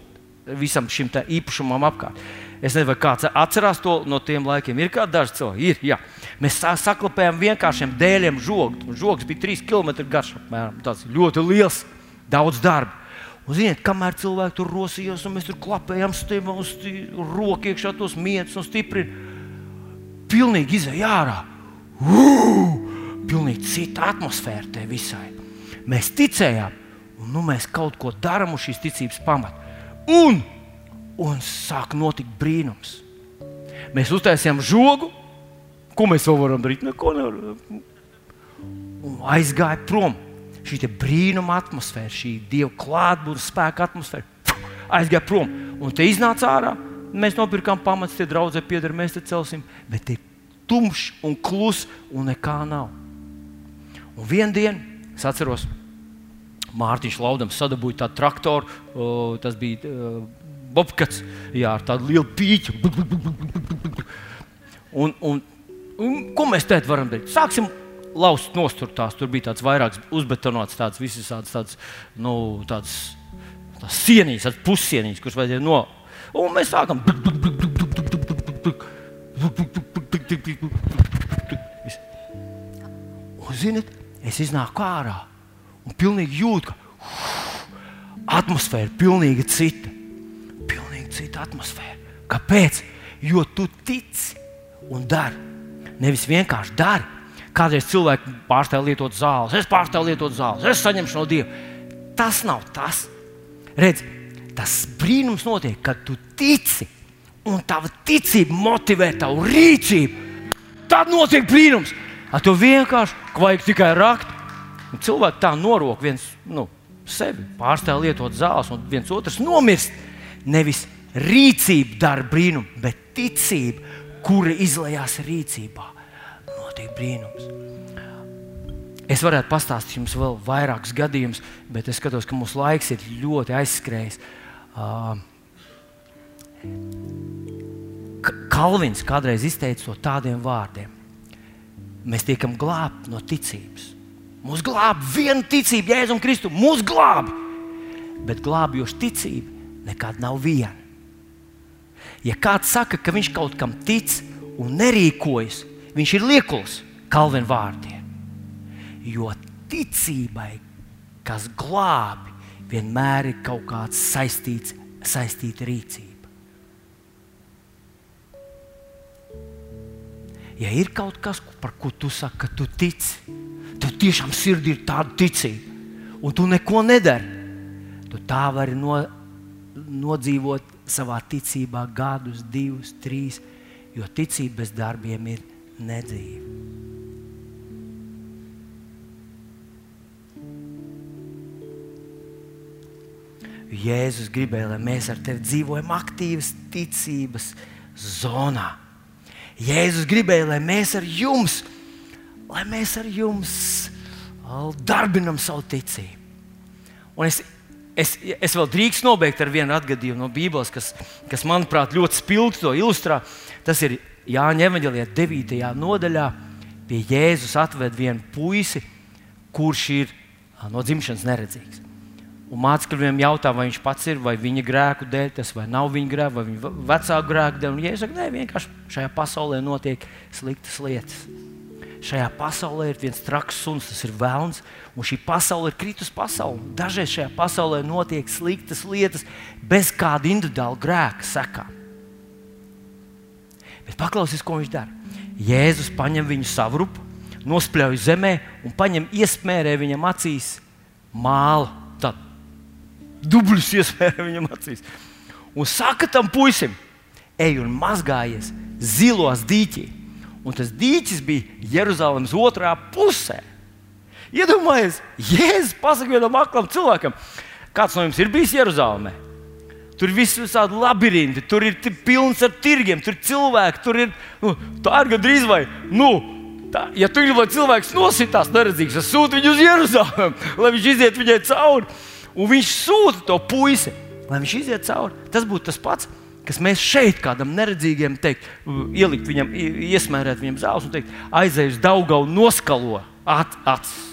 visam šim īpašumam apkārt. Es nezinu, vai kāds atcerās to no tiem laikiem. Ir kādi daži cilvēki, ir. Jā. Mēs saklapējām vienkāršiem dēļiem žogu. Žogs bija 3 km garš. Apmēram. Tas ļoti liels, daudz darba. Un, ziniet, kamēr cilvēki tur rosījās, un mēs tur klapējām stīvu uz roku iekšā tos mietus un stipri, pilnīgi izēja ārā. Uu! Pilnīgi cita atmosfēra te visai. Mēs ticējām, Un nu, mēs kaut ko darām uz šīs ticības pamata. Un, un sāk notikt brīnums. Mēs uztaisījām žogu, ko mēs vēl varam darīt. Neko nevaram. Un aizgāja prom. Šī brīnuma atmosfēra, šī dieva klātbūtnes spēka atmosfēra, aizgāja prom. Un te iznāca ārā. Mēs nopirkām pamatus, tie draugi pieder, mēs te celsim. Bet ir tumšs un kluss, un nekā nav. Un vienā dienā es atceros, Mārtiņš Laudams sadabūja tādu traktoru, o, tas bija uh, Bobkats, jā, ar tādu lielu pīķu. Un, un, un, ko mēs te varam darīt? Sāksim laust nostur tās. Tur bija tāds vairāks uzbetonots, tāds visas tādas, tādas, nu, tādas, tādas sienīs, tādas pussienīs, kuras vajadzēja no. Un mēs sākam. Un, ziniet, es iznāku ārā un pilnīgi jūtu, ka atmosfēra ir pilnīgi cita. Pilnīgi cita atmosfēra. Kāpēc? Jo tu tici un dari. Nevis vienkārši dari. Kādreiz cilvēki pārstāv lietot zāles, es pārstāvu lietot zāles, es saņemšu no Dieva. Tas nav tas. Redz, tas brīnums notiek, kad tu tici, un tava ticība motivē tavu rīcību. Tad notiek brīnums. Ar to vienkārši vajag tikai rakt. Un cilvēki tā norok viens nu, sevi, pārstāv lietot zāles, un viens otrs nomirst. Nevis rīcība dara brīnumu, bet ticība, kura izlējās rīcībā, notiek brīnums. Es varētu pastāstīt jums vēl vairākus gadījumus, bet es skatos, ka mūsu laiks ir ļoti aizskrējis. Uh, Kalvins kādreiz izteica to tādiem vārdiem: Mēs tiekam glābti no ticības. Mūsu glābi viena ticība, Jēzus Kristus, mūsu glābi. Bet glābjoša ticība nekad nav viena. Ja kāds saka, ka viņš kaut kam tic un nerīkojas, viņš ir liekuls Kalvina vārdiem. Jo ticībai, kas glābi, vienmēr ir kaut kāds saistīts, saistīta rīcība. Ja ir kaut kas, par ko tu saki, ka tu tici, tev tiešām sirdī ir tāda ticība, un tu neko nedari, tu tā vari no, nodzīvot savā ticībā gadus, divus, trīs, jo ticība bez darbiem ir nedzīva. Jēzus gribēja, lai mēs ar tevi dzīvojam aktīvas ticības zonā. Jēzus gribēja, lai mēs ar jums, lai mēs ar jums darbinam savu ticību. Un es, es, es vēl drīkstu nobeigt ar vienu atgadījumu no Bībeles, kas, kas manuprāt, ļoti spilgti to ilustrē. Tas ir Jāņa Evanģelijā, 9. nodaļā. Pie Jēzus atved vienu puisi, kurš ir no dzimšanas neredzīgs. Un mācekļi viņam jautā, vai viņš pats ir, vai viņa grēku dēļ, tas vai nav viņa grēka, vai viņa vecāku grēku dēļ. Un Jēzus saka, nē, vienkārši šajā pasaulē notiek sliktas lietas. Šajā pasaulē ir viens traks suns, tas ir vēlns, un šī pasaule ir kritus pasaule. Dažreiz šajā pasaulē notiek sliktas lietas bez kāda individuāla grēka sekām. Bet paklausies, ko viņš dara. Jēzus paņem viņu savrupu, nospļauj zemē un paņem iesmērē viņam acīs mālu. Tad dubļus iesmērē viņam acīs. Un saka tam puisim, ej un mazgājies zilos dīķī. Un tas dīķis bija Jeruzalemes otrā pusē. Iedomājieties, Jēzus pasakā vienam aklam cilvēkam, kāds no jums ir bijis Jeruzalemē? Tur viss ir visādi labirinti, tur ir pilns ar tirgiem, tur ir cilvēki, tur ir nu, tā ir gandrīz vai. Nu, tā, ja tu gribi, lai cilvēks nositās neredzīgs, tad sūti viņu uz Jeruzalemi, *laughs* lai viņš iziet viņai cauri. Un viņš sūta to puisi, lai viņš iziet cauri. Tas būtu tas pats, kas mēs šeit kādam neredzīgam teikt, ielikt viņam, iesmērēt viņam zāles un teikt, aizej uz Daugavu, noskalo at, acis.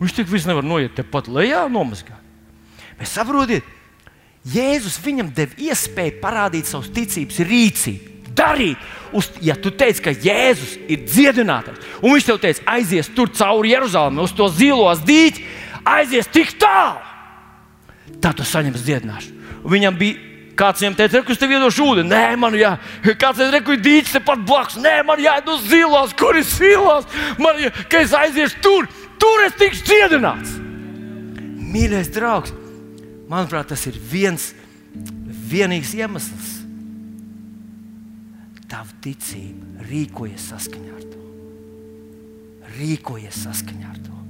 Viņš tik viss nevar noiet tepat lejā, nomazgāt. Bet saprotiet, Jēzus viņam deva iespēju parādīt savus ticības rīcību. Darīt, uz, ja tu teici, ka Jēzus ir dziedinātājs, un viņš tev teica, aizies tur cauri Jeruzalemē, uz to zilos dīķi, aizies tik tālu, tad tu saņemsi dziedināšanu. Un viņam bija Kāds viņam teica, ka tev iedos ūdeni? Nē, man jā, kāds teica, ka ir dīķis tepat blakus. Nē, man jāiet uz zilās, kur ir zilās. Man jā, ka es aiziešu tur, tur es tikšu dziedināts. Mīļais draugs, Manuprāt, tas ir viens vienīgs iemesls. Tava ticība rīkojas saskaņā ar to. Rīkojas saskaņā ar to.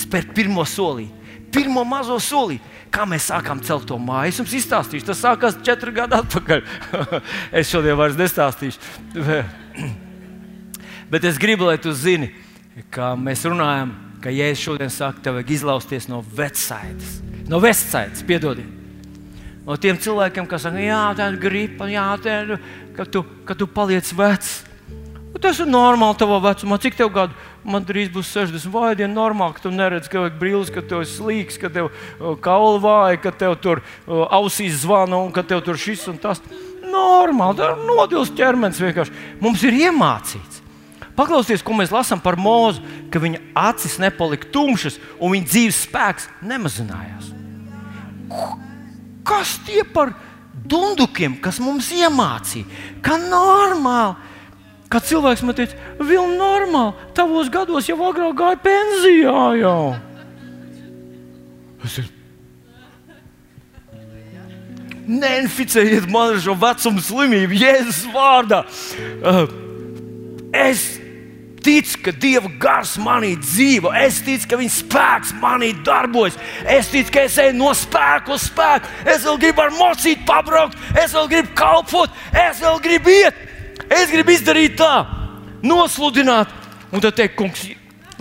Spēr pirmo solīti, pirmo mazo solīti. Kā mēs sākām celt to māju, es jums izstāstīšu. Tas sākās četri gadi atpakaļ. *laughs* es šodien vairs nestāstīšu. *clears throat* Bet es gribu, lai tu zini, ka mēs runājam ka Jēzus šodien saka, tev vajag izlausties no vecaitas, no vecaitas, piedodiet. No tiem cilvēkiem, kas saka, jā, tā ir gripa, jā, tā ir, ka tu, ka tu paliec vecs. Tas ir normāli tavā vecumā. Cik tev gadu? Man drīz būs 60. Vai diena normāli, ka tu neredzi, ka tev ir brīlis, ka tev ir slīgs, ka tev ir kaula vāja, ka tev tur uh, ausīs zvana un ka tev tur šis un tas. Normāli, tā ir nodils ķermenis vienkārši. Mums ir iemācīts. Paklausieties, ko mēs lasām par mūzu, ka viņa acis nepalika tumšas un viņa dzīves spēks nemazinājās. Kas tie par dundukiem, kas mums iemācīja? Ka normāli, kad cilvēks man teica, vēl normāli, tavos gados jau agrāk gāja pensijā. Jau. Es esmu Neinficējiet man šo vecumu slimību, Jēzus vārdā. Uh, es ticu, ka Dieva gars manī dzīvo. Es ticu, ka Viņa spēks manī darbojas. Es ticu, ka es eju no spēka uz spēku. Es vēl gribu ar mocītu pabraukt, es vēl gribu kalpot, es vēl gribu iet. Es gribu izdarīt tā, nosludināt, un tad teikt, kungs,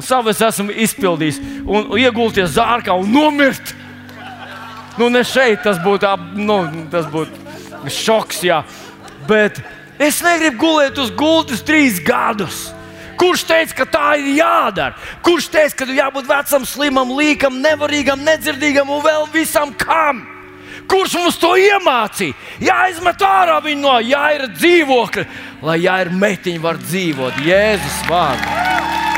savu es esmu izpildījis, un iegulties zārkā un nomirt. Nu, ne šeit tas būtu, nu, tas būtu šoks, jā. Bet es negribu gulēt uz gultas trīs gadus. Kurš teica, ka tā ir jādara? Kurš teica, ka jābūt vecam, slimam, līkam, nevarīgam, nedzirdīgam un vēl visam kam? Kurš mums to iemācīja? Jāizmet ārā viņa no jāira dzīvokļa, lai jāira metiņa var dzīvot Jēzus vārdā.